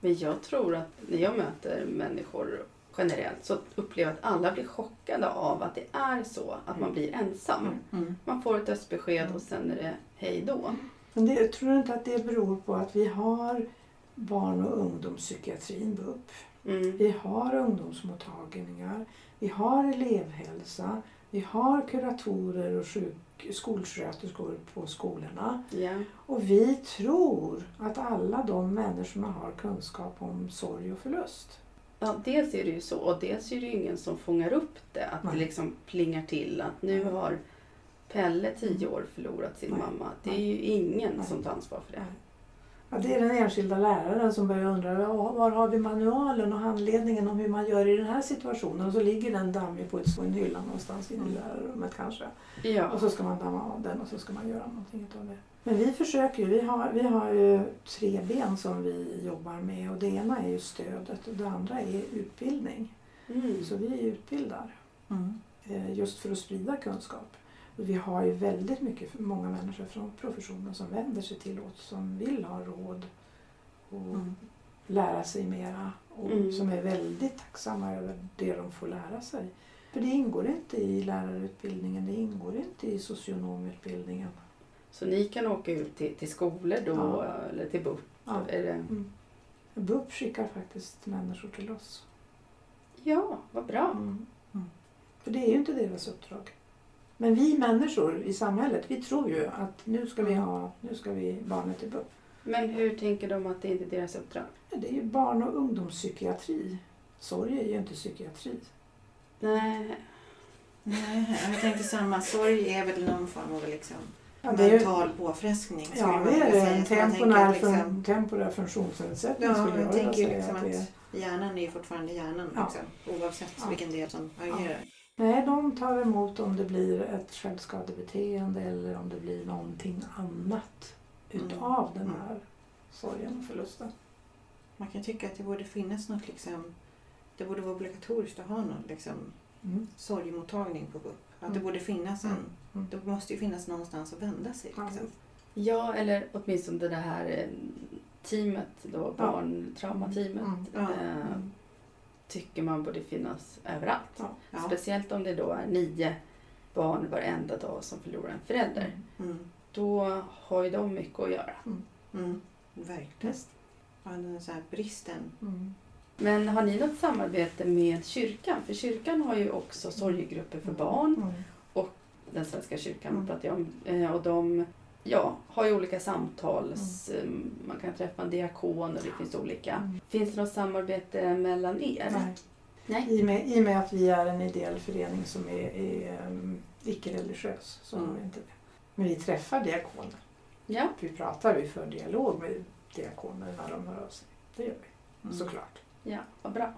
Men jag tror att när jag möter människor generellt så upplever jag att alla blir chockade av att det är så att man blir ensam. Mm. Man får ett dödsbesked och sen är det hej då. Men det, jag tror inte att det beror på att vi har barn och ungdomspsykiatrin, BUP. Mm. Vi har ungdomsmottagningar, vi har elevhälsa, vi har kuratorer och sjuk, skolsköterskor på skolorna. Ja. Och vi tror att alla de människorna har kunskap om sorg och förlust. Ja, dels är det ju så och dels är det ju ingen som fångar upp det. Att det Nej. liksom plingar till att nu har Pelle, tio år, förlorat sin Nej. mamma. Det är ju ingen Nej. som tar ansvar för det. Ja, det är den enskilda läraren som börjar undra "Ja, var har vi manualen och handledningen om hur man gör i den här situationen. Och så ligger den dammig på, ett, en hylla någonstans inne i lärarrummet kanske. Och Ja. så ska man damma av den och så ska man göra någonting av det. Men vi försöker ju. Vi har, vi har ju tre ben som vi jobbar med och det ena är ju stödet och det andra är utbildning. Mm. Så vi utbildar Mm. eh, just för att sprida kunskap. Vi har ju väldigt mycket, många människor från professionen som vänder sig till oss som vill ha råd och Mm. lära sig mera och Mm. som är väldigt tacksamma över det de får lära sig. För det ingår inte i lärarutbildningen, det ingår inte i socionomutbildningen. Så ni kan åka ut till, till skolor då Ja. eller till BUP? Ja. Är det... Mm. BUP skickar faktiskt människor till oss. ja, vad bra. Mm. Mm. För det är ju inte deras uppdrag. Men vi människor i samhället, vi tror ju att nu ska vi ha, nu ska vi barnet till BUP. Men hur tänker de att det inte är deras uppdrag? Det är ju barn och ungdomspsykiatri. Sorg är ju inte psykiatri. Nej. Nej, jag tänkte samma. Sorg är väl någon form av liksom Ja, det är ju, mental påfrestning. ja, det är det. En temporär, liksom, fun- temporär funktionsnedsättning Ja, skulle jag jag vilja säga liksom att det är. att hjärnan är ju fortfarande hjärnan. Ja. Liksom, oavsett Ja. vilken del som agerar. Nej, de tar emot om det blir ett självskadebeteende eller om det blir någonting annat utav den Mm. här sorgen och förlusten. Man kan tycka att det borde finnas något liksom, det borde vara obligatoriskt att ha någon liksom, Mm. sorgmottagning på BUP. Att det Mm. borde finnas en, Mm. Mm. det måste ju finnas någonstans att vända sig. Ja, Liksom. Ja, eller åtminstone det här eh, teamet då, barntraumateamet. Mm. Ja. Mm. Tycker man borde finnas överallt. Ja. Ja. Speciellt om det då är nio barn varenda dag som förlorar en förälder. Mm. Då har ju de mycket att göra. Mm. Verkligen. Visst. Ja, den så här bristen. Mm. Men har ni något samarbete med kyrkan? För kyrkan har ju också sorgegrupper för barn. Mm. Den svenska kyrkan Mm. pratar jag om. Eh, Och de ja, har ju olika samtals... eh, Man kan träffa en diakon och det finns olika. Mm. Finns det något samarbete mellan er? Nej. Nej. I, och med, I och med att vi är en ideell förening som är, är um, icke-religiös så Mm. inte det. Men vi träffar diakoner. Ja. Vi pratar, vi för dialog med diakoner när de hör av sig. Det gör vi, Mm. såklart. Ja, vad bra.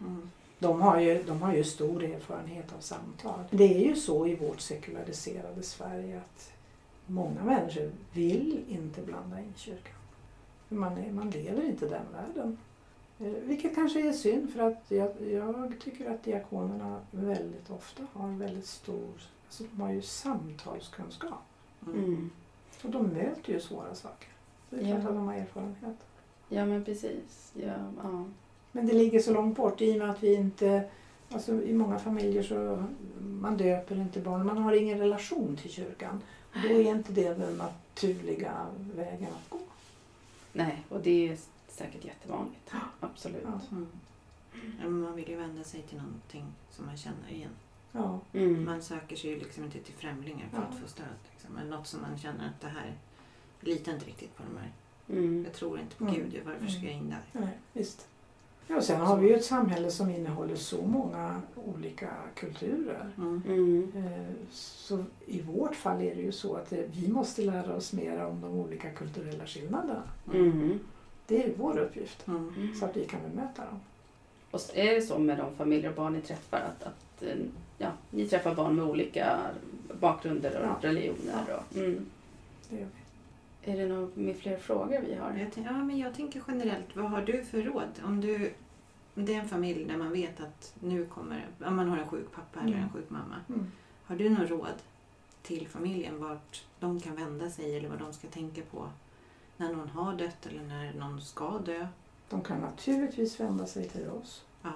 Mm. De har, ju, de har ju stor erfarenhet av samtal. Det är ju så i vårt sekulariserade Sverige att många människor vill inte blanda in kyrkan. Man, är, man lever inte den världen. Eh, Vilket kanske är synd för att jag, jag tycker att diakonerna väldigt ofta har väldigt stor, alltså de har ju samtalskunskap. Mm. Mm. Och de möter ju svåra saker. Det är klart Ja. att de har erfarenhet. Ja, men precis. Ja, ja. Men det ligger så långt bort i och med att vi inte, alltså i många familjer så man döper inte barn, man har ingen relation till kyrkan. Då är inte det den naturliga vägen att gå. Nej, och det är säkert jättevanligt. Absolut. Ja. Mm. Man vill ju vända sig till någonting som man känner igen. Ja, Mm. Man söker sig ju liksom inte till främlingar för Ja. att få stöd. Liksom. Men något som man känner att det här, jag litar inte riktigt på de här. Mm. Jag tror inte på Mm. Gud, varför ska jag in där? nej, visst. Ja, och sen har vi ju ett samhälle som innehåller så många olika kulturer. Mm. Mm. Eh, Så i vårt fall är det ju så att eh, vi måste lära oss mer om de olika kulturella skillnaderna. Mm. Det är vår uppgift, Mm. så att vi kan bemöta dem. Och är det så med de familjer och barn ni träffar att, att eh, ja, ni träffar barn med olika bakgrunder och Ja. religioner? Och, mm. Det gör vi. Är det några med fler frågor vi har? Jag, ja, men jag tänker generellt, vad har du för råd? Om, du, om det är en familj där man vet att nu kommer, om man har en sjuk pappa eller en Mm. sjuk mamma. Mm. Har du något råd till familjen vart de kan vända sig eller vad de ska tänka på när någon har dött eller när någon ska dö? De kan naturligtvis vända sig till oss. Ja.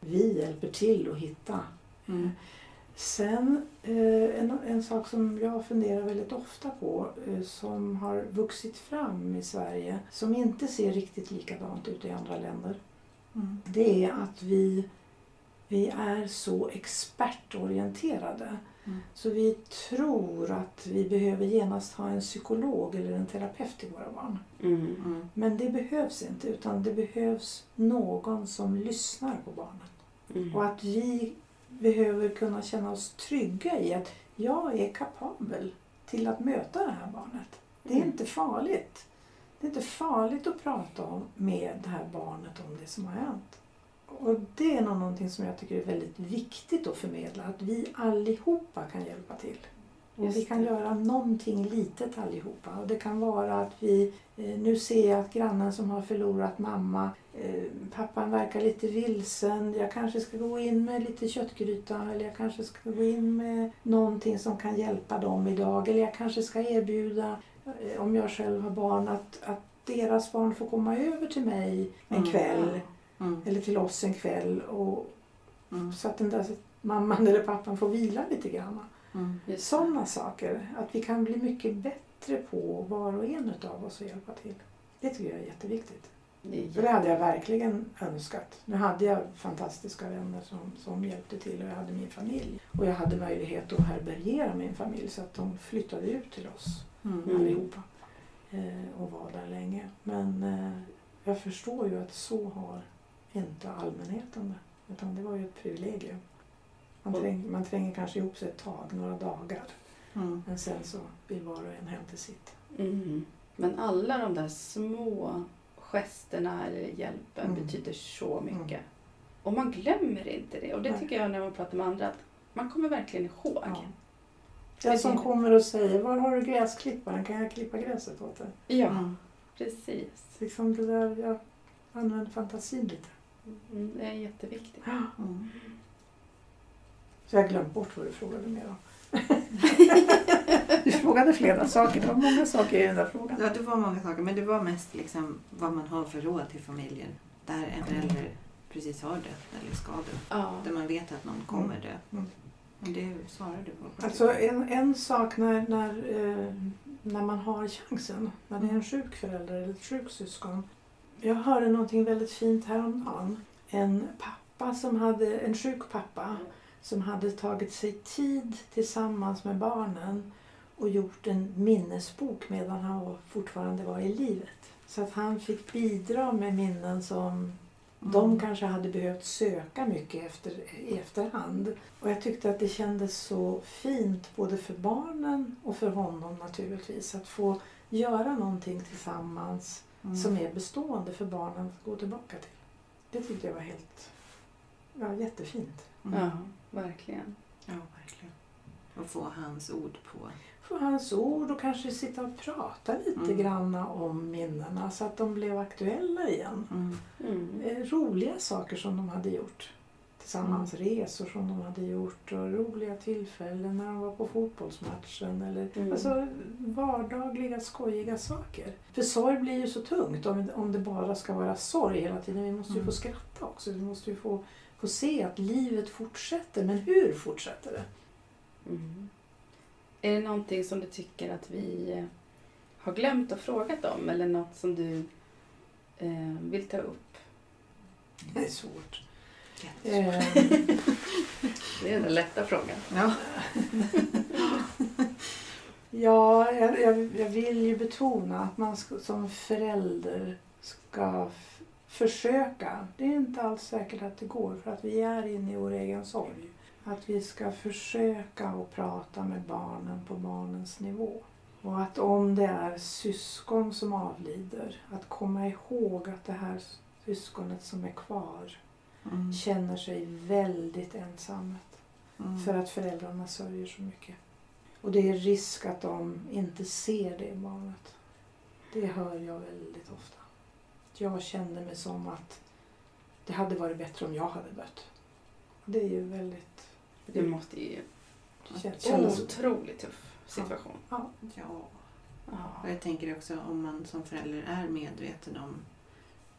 vi hjälper till att hitta. Mm. Sen eh, en, en sak som jag funderar väldigt ofta på eh, som har vuxit fram i Sverige som inte ser riktigt likadant ut i andra länder. Mm. Det är att vi, vi är så expertorienterade. Mm. Så vi tror att vi behöver genast ha en psykolog eller en terapeut till våra barn. Mm. Mm. Men det behövs inte utan det behövs någon som lyssnar på barnet. Mm. Och att vi behöver kunna känna oss trygga i att jag är kapabel till att möta det här barnet. Det är Mm. inte farligt. Det är inte farligt att prata om, med det här barnet om det som har hänt. Och det är någonting som jag tycker är väldigt viktigt att förmedla. Att vi allihopa kan hjälpa till. Och vi kan göra någonting litet allihopa. Och det kan vara att vi, eh, nu ser jag att grannen som har förlorat mamma, eh, pappan verkar lite vilsen. Jag kanske ska gå in med lite köttgryta eller jag kanske ska gå in med någonting som kan hjälpa dem idag. Eller jag kanske ska erbjuda, eh, om jag själv har barn, att, att deras barn får komma över till mig en Mm. kväll. Mm. Eller till oss en kväll. Och, Mm. så att den där mamman eller pappan får vila lite grann. Mm. Det. Sådana saker. Att vi kan bli mycket bättre på var och en av oss att hjälpa till. Det tycker jag är jätteviktigt. Det är För det hade jag verkligen önskat. Nu hade jag fantastiska vänner som, som hjälpte till och jag hade min familj. Och jag hade möjlighet att härbärgera min familj så att de flyttade ut till oss Mm. Mm. allihopa. Eh, och var där länge. Men eh, jag förstår ju att så har inte allmänheten det. Utan det var ju ett privilegium. Man, träng, man tränger kanske ihop sig ett tag, några dagar. Mm. Men sen så vill var och en hem till sitt. Mm. Men alla de där små gesterna eller hjälpen Mm. betyder så mycket. Och man glömmer inte det. Och det Nej. tycker jag när man pratar med andra att man kommer verkligen ihåg. Ja. Den som kommer och säger, var har du gräsklipparen? Kan jag klippa gräset åt dig? Ja, Mm. precis. Liksom det där, jag använder fantasin lite. Mm, det är jätteviktigt. Mm. Så jag har glömt bort vad du frågade mer om. du frågade flera saker. Det var många saker i den där frågan. Ja, det var många saker. Men det var mest liksom vad man har för råd till familjen. Där en förälder precis har dött eller ska dö. Ja. Där man vet att någon kommer dö. Mm. Det svarade du på. Alltså en, en sak när, när, eh, när man har chansen, när det är en sjuk förälder eller ett sjukt syskon. Jag hörde någonting väldigt fint häromdagen. En pappa som hade, en sjuk pappa som hade tagit sig tid tillsammans med barnen och gjort en minnesbok medan han fortfarande var i livet. Så att han fick bidra med minnen som de kanske hade behövt söka mycket efter, i efterhand. Och jag tyckte att det kändes så fint både för barnen och för honom naturligtvis. Att få göra någonting tillsammans Mm. som är bestående för barnen att gå tillbaka till. Det tyckte jag var helt ja, jättefint. Mm. Verkligen. Ja, verkligen. Och få hans ord på. Få hans ord och kanske sitta och prata lite Mm. granna om minnena så att de blev aktuella igen. Mm. Mm. Eh, Roliga saker som de hade gjort. Tillsammans resor som de hade gjort och roliga tillfällen när de var på fotbollsmatchen. Eller, Mm. Alltså vardagliga skojiga saker. För sorg blir ju så tungt om, om det bara ska vara sorg hela tiden. Vi måste ju Mm. få skratta också. Vi måste ju få, få se att livet fortsätter. Men hur fortsätter det? Mm. Är det någonting som du tycker att vi eh, har glömt och frågat om eller något som du eh, vill ta upp? Det är svårt. Jättesvårt. Eh, Det är den lätta frågan. Ja. Ja, jag, jag, vill ju betona att man som förälder ska försöka. Det är inte alls säkert att det går för att vi är inne i vår egen sorg. Att vi ska försöka att prata med barnen på barnens nivå. Och att om det är syskon som avlider, att komma ihåg att det här syskonet som är kvar Mm. känner sig väldigt ensamt. Mm. För att föräldrarna sörjer så mycket. Och det är risk att de inte ser det barnet. Det hör jag väldigt ofta. Jag kände mig som att det hade varit bättre om jag hade dött. Det är ju väldigt... Det måste ju kän- vara en kändes... otroligt tuff situation. Ja. Ja. Och jag tänker också om man som förälder är medveten om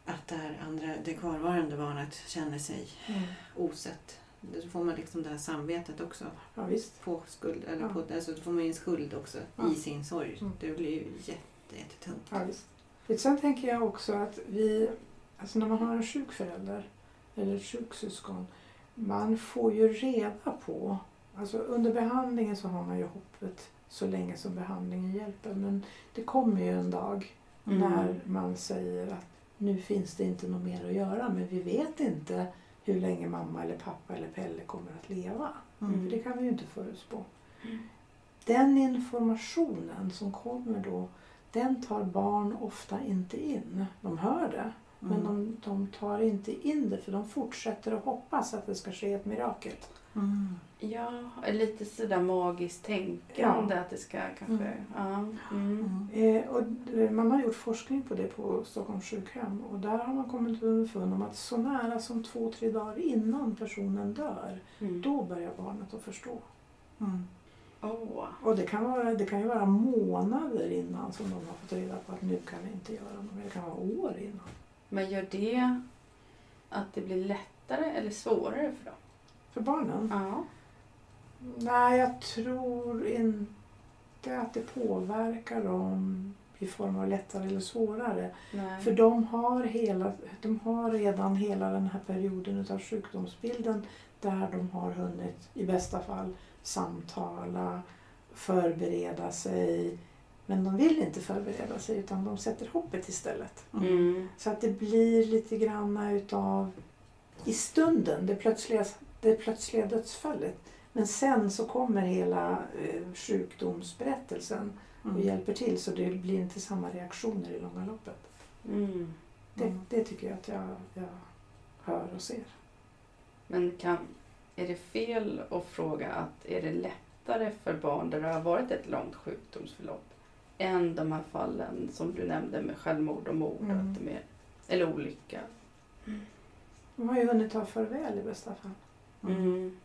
att det här andra, det kvarvarande barnet känner sig Mm. osett. Då får man liksom det här samvetet också Ja, visst. på skuld, eller Ja. på, alltså då får man ju en skuld också Ja. i sin sorg. Mm. Det blir ju jätte, jättetungt. Ja, visst. Sen tänker jag också att vi, alltså när man har en sjuk förälder eller ett sjukt syskon, man får ju reda på, alltså under behandlingen så har man ju hoppet så länge som behandlingen hjälper men det kommer ju en dag Mm. när man säger att nu finns det inte något mer att göra men vi vet inte hur länge mamma eller pappa eller Pelle kommer att leva. Mm. För det kan vi ju inte förutspå. Den informationen som kommer då, den tar barn ofta inte in. De hör det, men Mm. de, de tar inte in det för de fortsätter att hoppas att det ska ske ett mirakel. Mm. Ja, lite sådär magiskt tänkande att det ska kanske... Mm. Ja. Mm. Mm. Eh, och eh, man har gjort forskning på det på Stockholms sjukhem och där har man kommit underfund om att så nära som två, tre dagar innan personen dör, Mm. då börjar barnet att förstå. Åh. Och det kan, vara, det kan ju vara månader innan som de har fått reda på att nu kan vi inte göra något. Det kan vara år innan. Men gör det att det blir lättare eller svårare för dem? För barnen? Ja. Nej, jag tror inte att det påverkar dem i form av lättare eller svårare. Nej. För de har, hela, de har redan hela den här perioden av sjukdomsbilden där de har hunnit, i bästa fall, samtala, förbereda sig. Men de vill inte förbereda sig utan de sätter hoppet istället. Mm. Så att det blir lite granna utav i stunden, det plötsliga, det plötsliga dödsfallet. Men sen så kommer hela eh, sjukdomsberättelsen och Mm. hjälper till så det blir inte samma reaktioner i långa loppet. Mm. Det, det tycker jag att jag, jag hör och ser. Men kan, är det fel att fråga att är det lättare för barn där det har varit ett långt sjukdomsförlopp än de här fallen som du nämnde med självmord och mord? Mm. Att mer, eller olycka? De har ju hunnit ta farväl i bästa fall. Mm.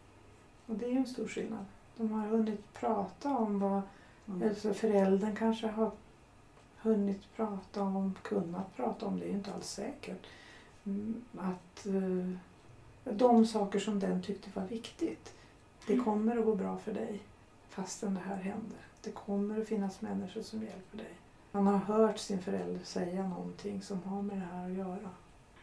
Och det är ju en stor skillnad. De har hunnit prata om vad Mm. Alltså föräldern kanske har hunnit prata om, kunnat prata om, det är ju inte alls säkert. Mm, Att eh, de saker som den tyckte var viktigt. Det kommer att gå bra för dig fastän det här händer. Det kommer att finnas människor som hjälper dig. Man har hört sin förälder säga någonting som har med det här att göra.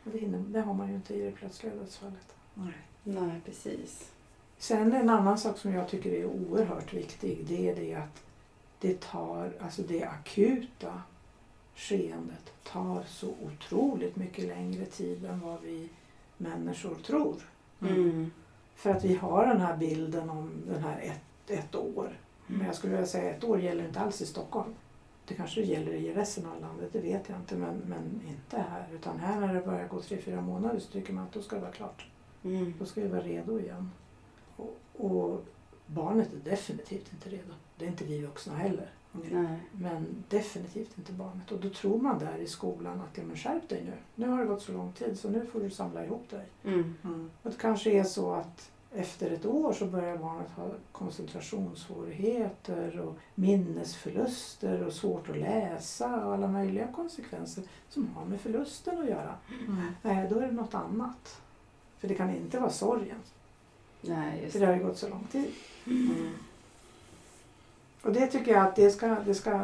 Det, har man ju inte i det plötsliga dödsfallet. Nej. Nej, precis. Sen en annan sak som jag tycker är oerhört viktig det är det att det tar, alltså det akuta skeendet tar så otroligt mycket längre tid än vad vi människor tror. Mm. För att vi har den här bilden om den här ett, ett år. Men jag skulle vilja säga ett år gäller inte alls i Stockholm. Det kanske gäller i resten av landet, det vet jag inte. Men, men inte här. Utan här när det börjar gå tre, fyra månader så tycker man att då ska det vara klart. Mm. Då ska vi vara redo igen. Och, och barnet är definitivt inte redo. Det är inte vi vuxna heller. Nej. Men definitivt inte barnet. Och då tror man där i skolan att ja, men skärp dig nu. Nu har det gått så lång tid så nu får du samla ihop dig. Mm. Mm. Och det kanske är så att efter ett år så börjar barnet ha koncentrationssvårigheter och minnesförluster och svårt att läsa och alla möjliga konsekvenser som har med förlusten att göra. Mm. Nej, då är det något annat. För det kan inte vara sorgen. Nej, För det har ju gått så lång tid. Mm. Och det tycker jag att det ska, det ska, det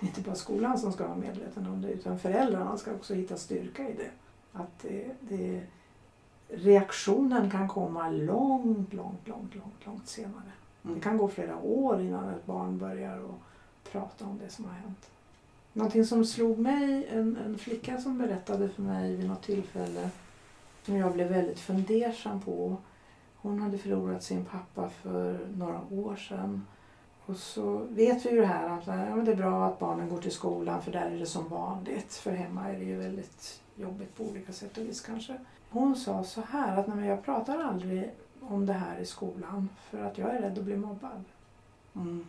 är inte bara skolan som ska vara medveten om det utan föräldrarna ska också hitta styrka i det. Att det, det, reaktionen kan komma långt, långt, långt, långt, långt senare. Det Mm. kan gå flera år innan ett barn börjar att prata om det som har hänt. Någonting som slog mig, en, en flicka som berättade för mig vid något tillfälle som jag blev väldigt fundersam på. Hon hade förlorat sin pappa för några år sedan. Och så vet vi ju det här att ja, men det är bra att barnen går till skolan för där är det som vanligt. För hemma är det ju väldigt jobbigt på olika sätt och vis kanske. Hon sa så här att nej, men jag pratar aldrig om det här i skolan för att jag är rädd att bli mobbad. Mm.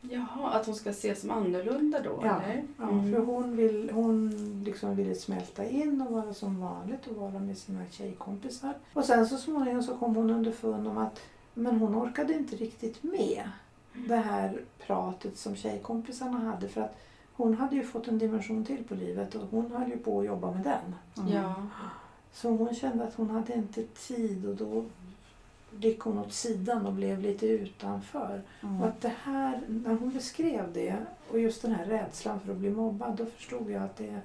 Jaha, att hon ska ses som annorlunda då Ja, eller? Ja, Mm. för hon, vill, hon liksom ville smälta in och vara som vanligt och vara med sina tjejkompisar. Och sen så småningom så kom hon underfund om att men hon orkade inte riktigt med det här pratet som tjejkompisarna hade. För att hon hade ju fått en dimension till på livet och hon höll ju på att jobba med den. Mm. Ja. Så hon kände att hon hade inte tid och då gick hon åt sidan och blev lite utanför. Mm. Och att det här, när hon beskrev det och just den här rädslan för att bli mobbad, då förstod jag att det,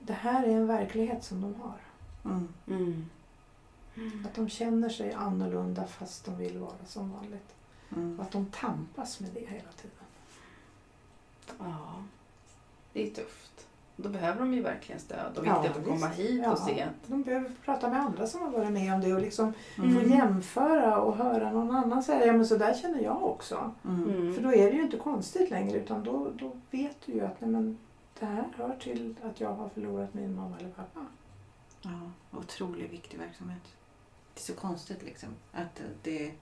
det här är en verklighet som de har. Mm. Mm. Att de känner sig annorlunda fast de vill vara som vanligt. Mm. Och att de tampas med det hela tiden. Ja, det är tufft. Då behöver de ju verkligen stöd och Ja, viktigt att komma visst. hit Ja. och se. De behöver prata med andra som har varit med om det och liksom Mm. få jämföra och höra någon annan säga ja men så där känner jag också. Mm. Mm. För då är det ju inte konstigt längre utan då, då vet du ju att nej, men, det här hör till att jag har förlorat min mamma eller pappa. Ja, otroligt viktig verksamhet. Det är så konstigt liksom att det,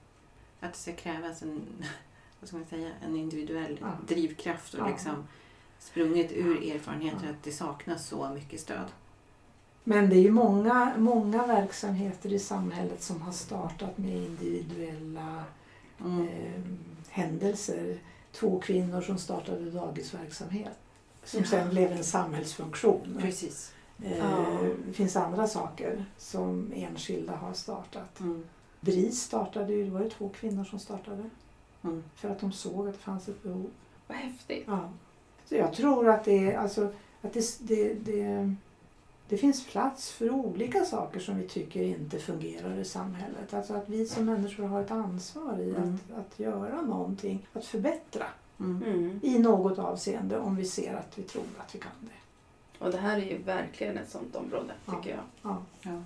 att det ska krävas en, vad ska man säga, en individuell Ja. drivkraft och Ja. liksom sprunget ur erfarenheter att det saknas så mycket stöd. Men det är ju många, många verksamheter i samhället som har startat med individuella Mm. eh, händelser. Två kvinnor som startade dagisverksamhet som Ja. sen blev en samhällsfunktion. Precis. Eh, Ja. Det finns andra saker som enskilda har startat. Mm. BRIS startade ju, det var ju två kvinnor som startade Mm. för att de såg att det fanns ett behov. Vad häftigt. Ja. Så jag tror att det, är- alltså, att det, det, det, det finns plats för olika saker som vi tycker inte fungerar i samhället. Alltså att vi som människor har ett ansvar i Mm. att, att göra någonting, att förbättra Mm. Mm. i något avseende om vi ser att vi tror att vi kan det. Och det här är ju verkligen ett sånt område, tycker jag. Ja. Ja.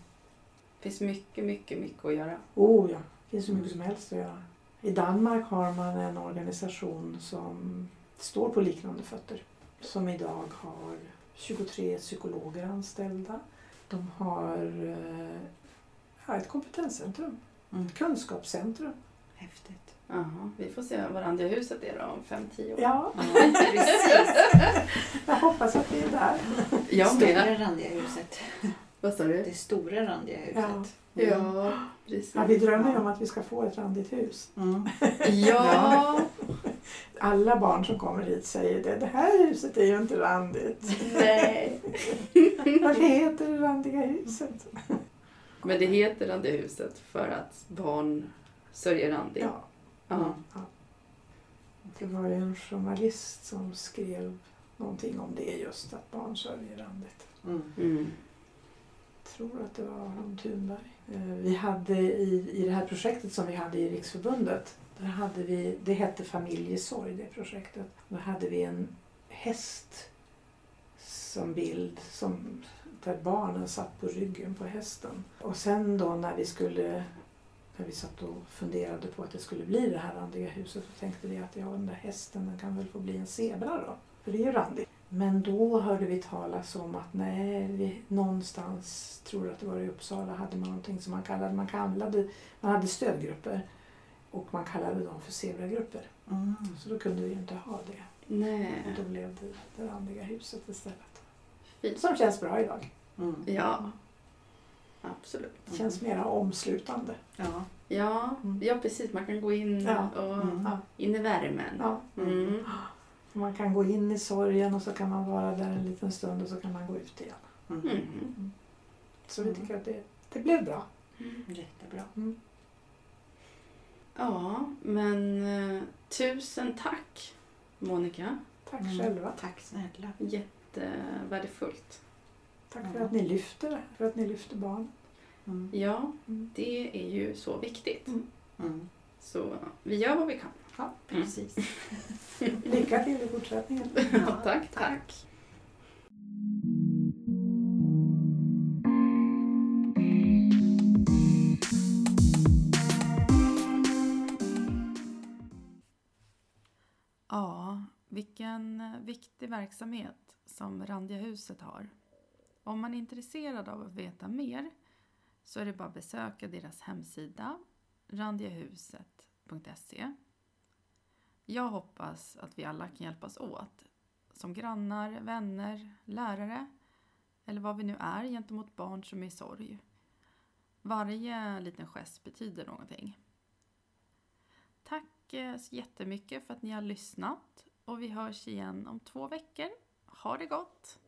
Det finns mycket, mycket, mycket att göra. Oh ja, det finns så mycket som helst att göra. I Danmark har man en organisation som står på liknande fötter. Som idag har 23 psykologer anställda. De har eh, ja, ett kompetenscentrum, Mm. ett kunskapscentrum. Häftigt. Jaha, vi får se vad Randiahuset är då om fem, tio år. Ja, precis. jag hoppas att vi är där. Jag. Stora randiga huset. Vad sa du? Det stora randiga huset. Ja, precis. Ja, vi drömmer ju om att vi ska få ett randigt hus. Mm. Ja, Alla barn som kommer hit säger det. Det här huset är ju inte randigt. nej. Vad heter det randiga huset? Men det heter Randiahuset för att barn sörjer Randi. Ja. Ja. Det var ju en journalist som skrev någonting om det just, att barn sörjer randigt. Mm. Mm. Jag tror att det var Aron Thunberg. Eh, vi hade i, i det här projektet som vi hade i Riksförbundet, där hade vi, det hette Familjesorg det projektet. Då hade vi en häst som bild som, där barnen satt på ryggen på hästen. Och sen då när vi skulle när vi satt och funderade på att det skulle bli det här randiga huset så tänkte vi att ja, den där hästen den kan väl få bli en zebra då. För det är ju randigt. Men då hörde vi talas om att nej, vi, någonstans, tror jag att det var i Uppsala, hade man någonting som man kallade, man kallade, man hade stödgrupper och man kallade dem för zebragrupper. Mm. Så då kunde vi ju inte ha det. Nej. Och då blev det det randiga huset istället. Fint. Som känns bra idag. Mm. Ja, absolut. Det känns mera omslutande. Ja. Ja, Mm. ja, precis. Man kan gå in Ja. och Mm. Ja. in i värmen. Ja. Mm. Man kan gå in i sorgen och så kan man vara där en liten stund och så kan man gå ut igen. Mm. Mm. Så vi tycker att det, det blev bra. Jättebra. Ja, men eh, tusen tack Monica. Tack Mm. själva. Tack snälla. Jättevärdefullt. Tack för Mm. att ni lyfter det, för att ni lyfter barn. Mm. Ja, Mm. det är ju så viktigt. Mm. Så vi gör vad vi kan. Ja. Precis. Lycka till i fortsättningen. Ja, tack, tack. Ja, vilken viktig verksamhet som Randiahuset har. Om man är intresserad av att veta mer så är det bara att besöka deras hemsida randiahuset.se. Jag hoppas att vi alla kan hjälpas åt som grannar, vänner, lärare eller vad vi nu är gentemot barn som är i sorg. Varje liten gest betyder någonting. Tack eh, så jättemycket för att ni har lyssnat. och vi hörs igen om två veckor. Ha det gott!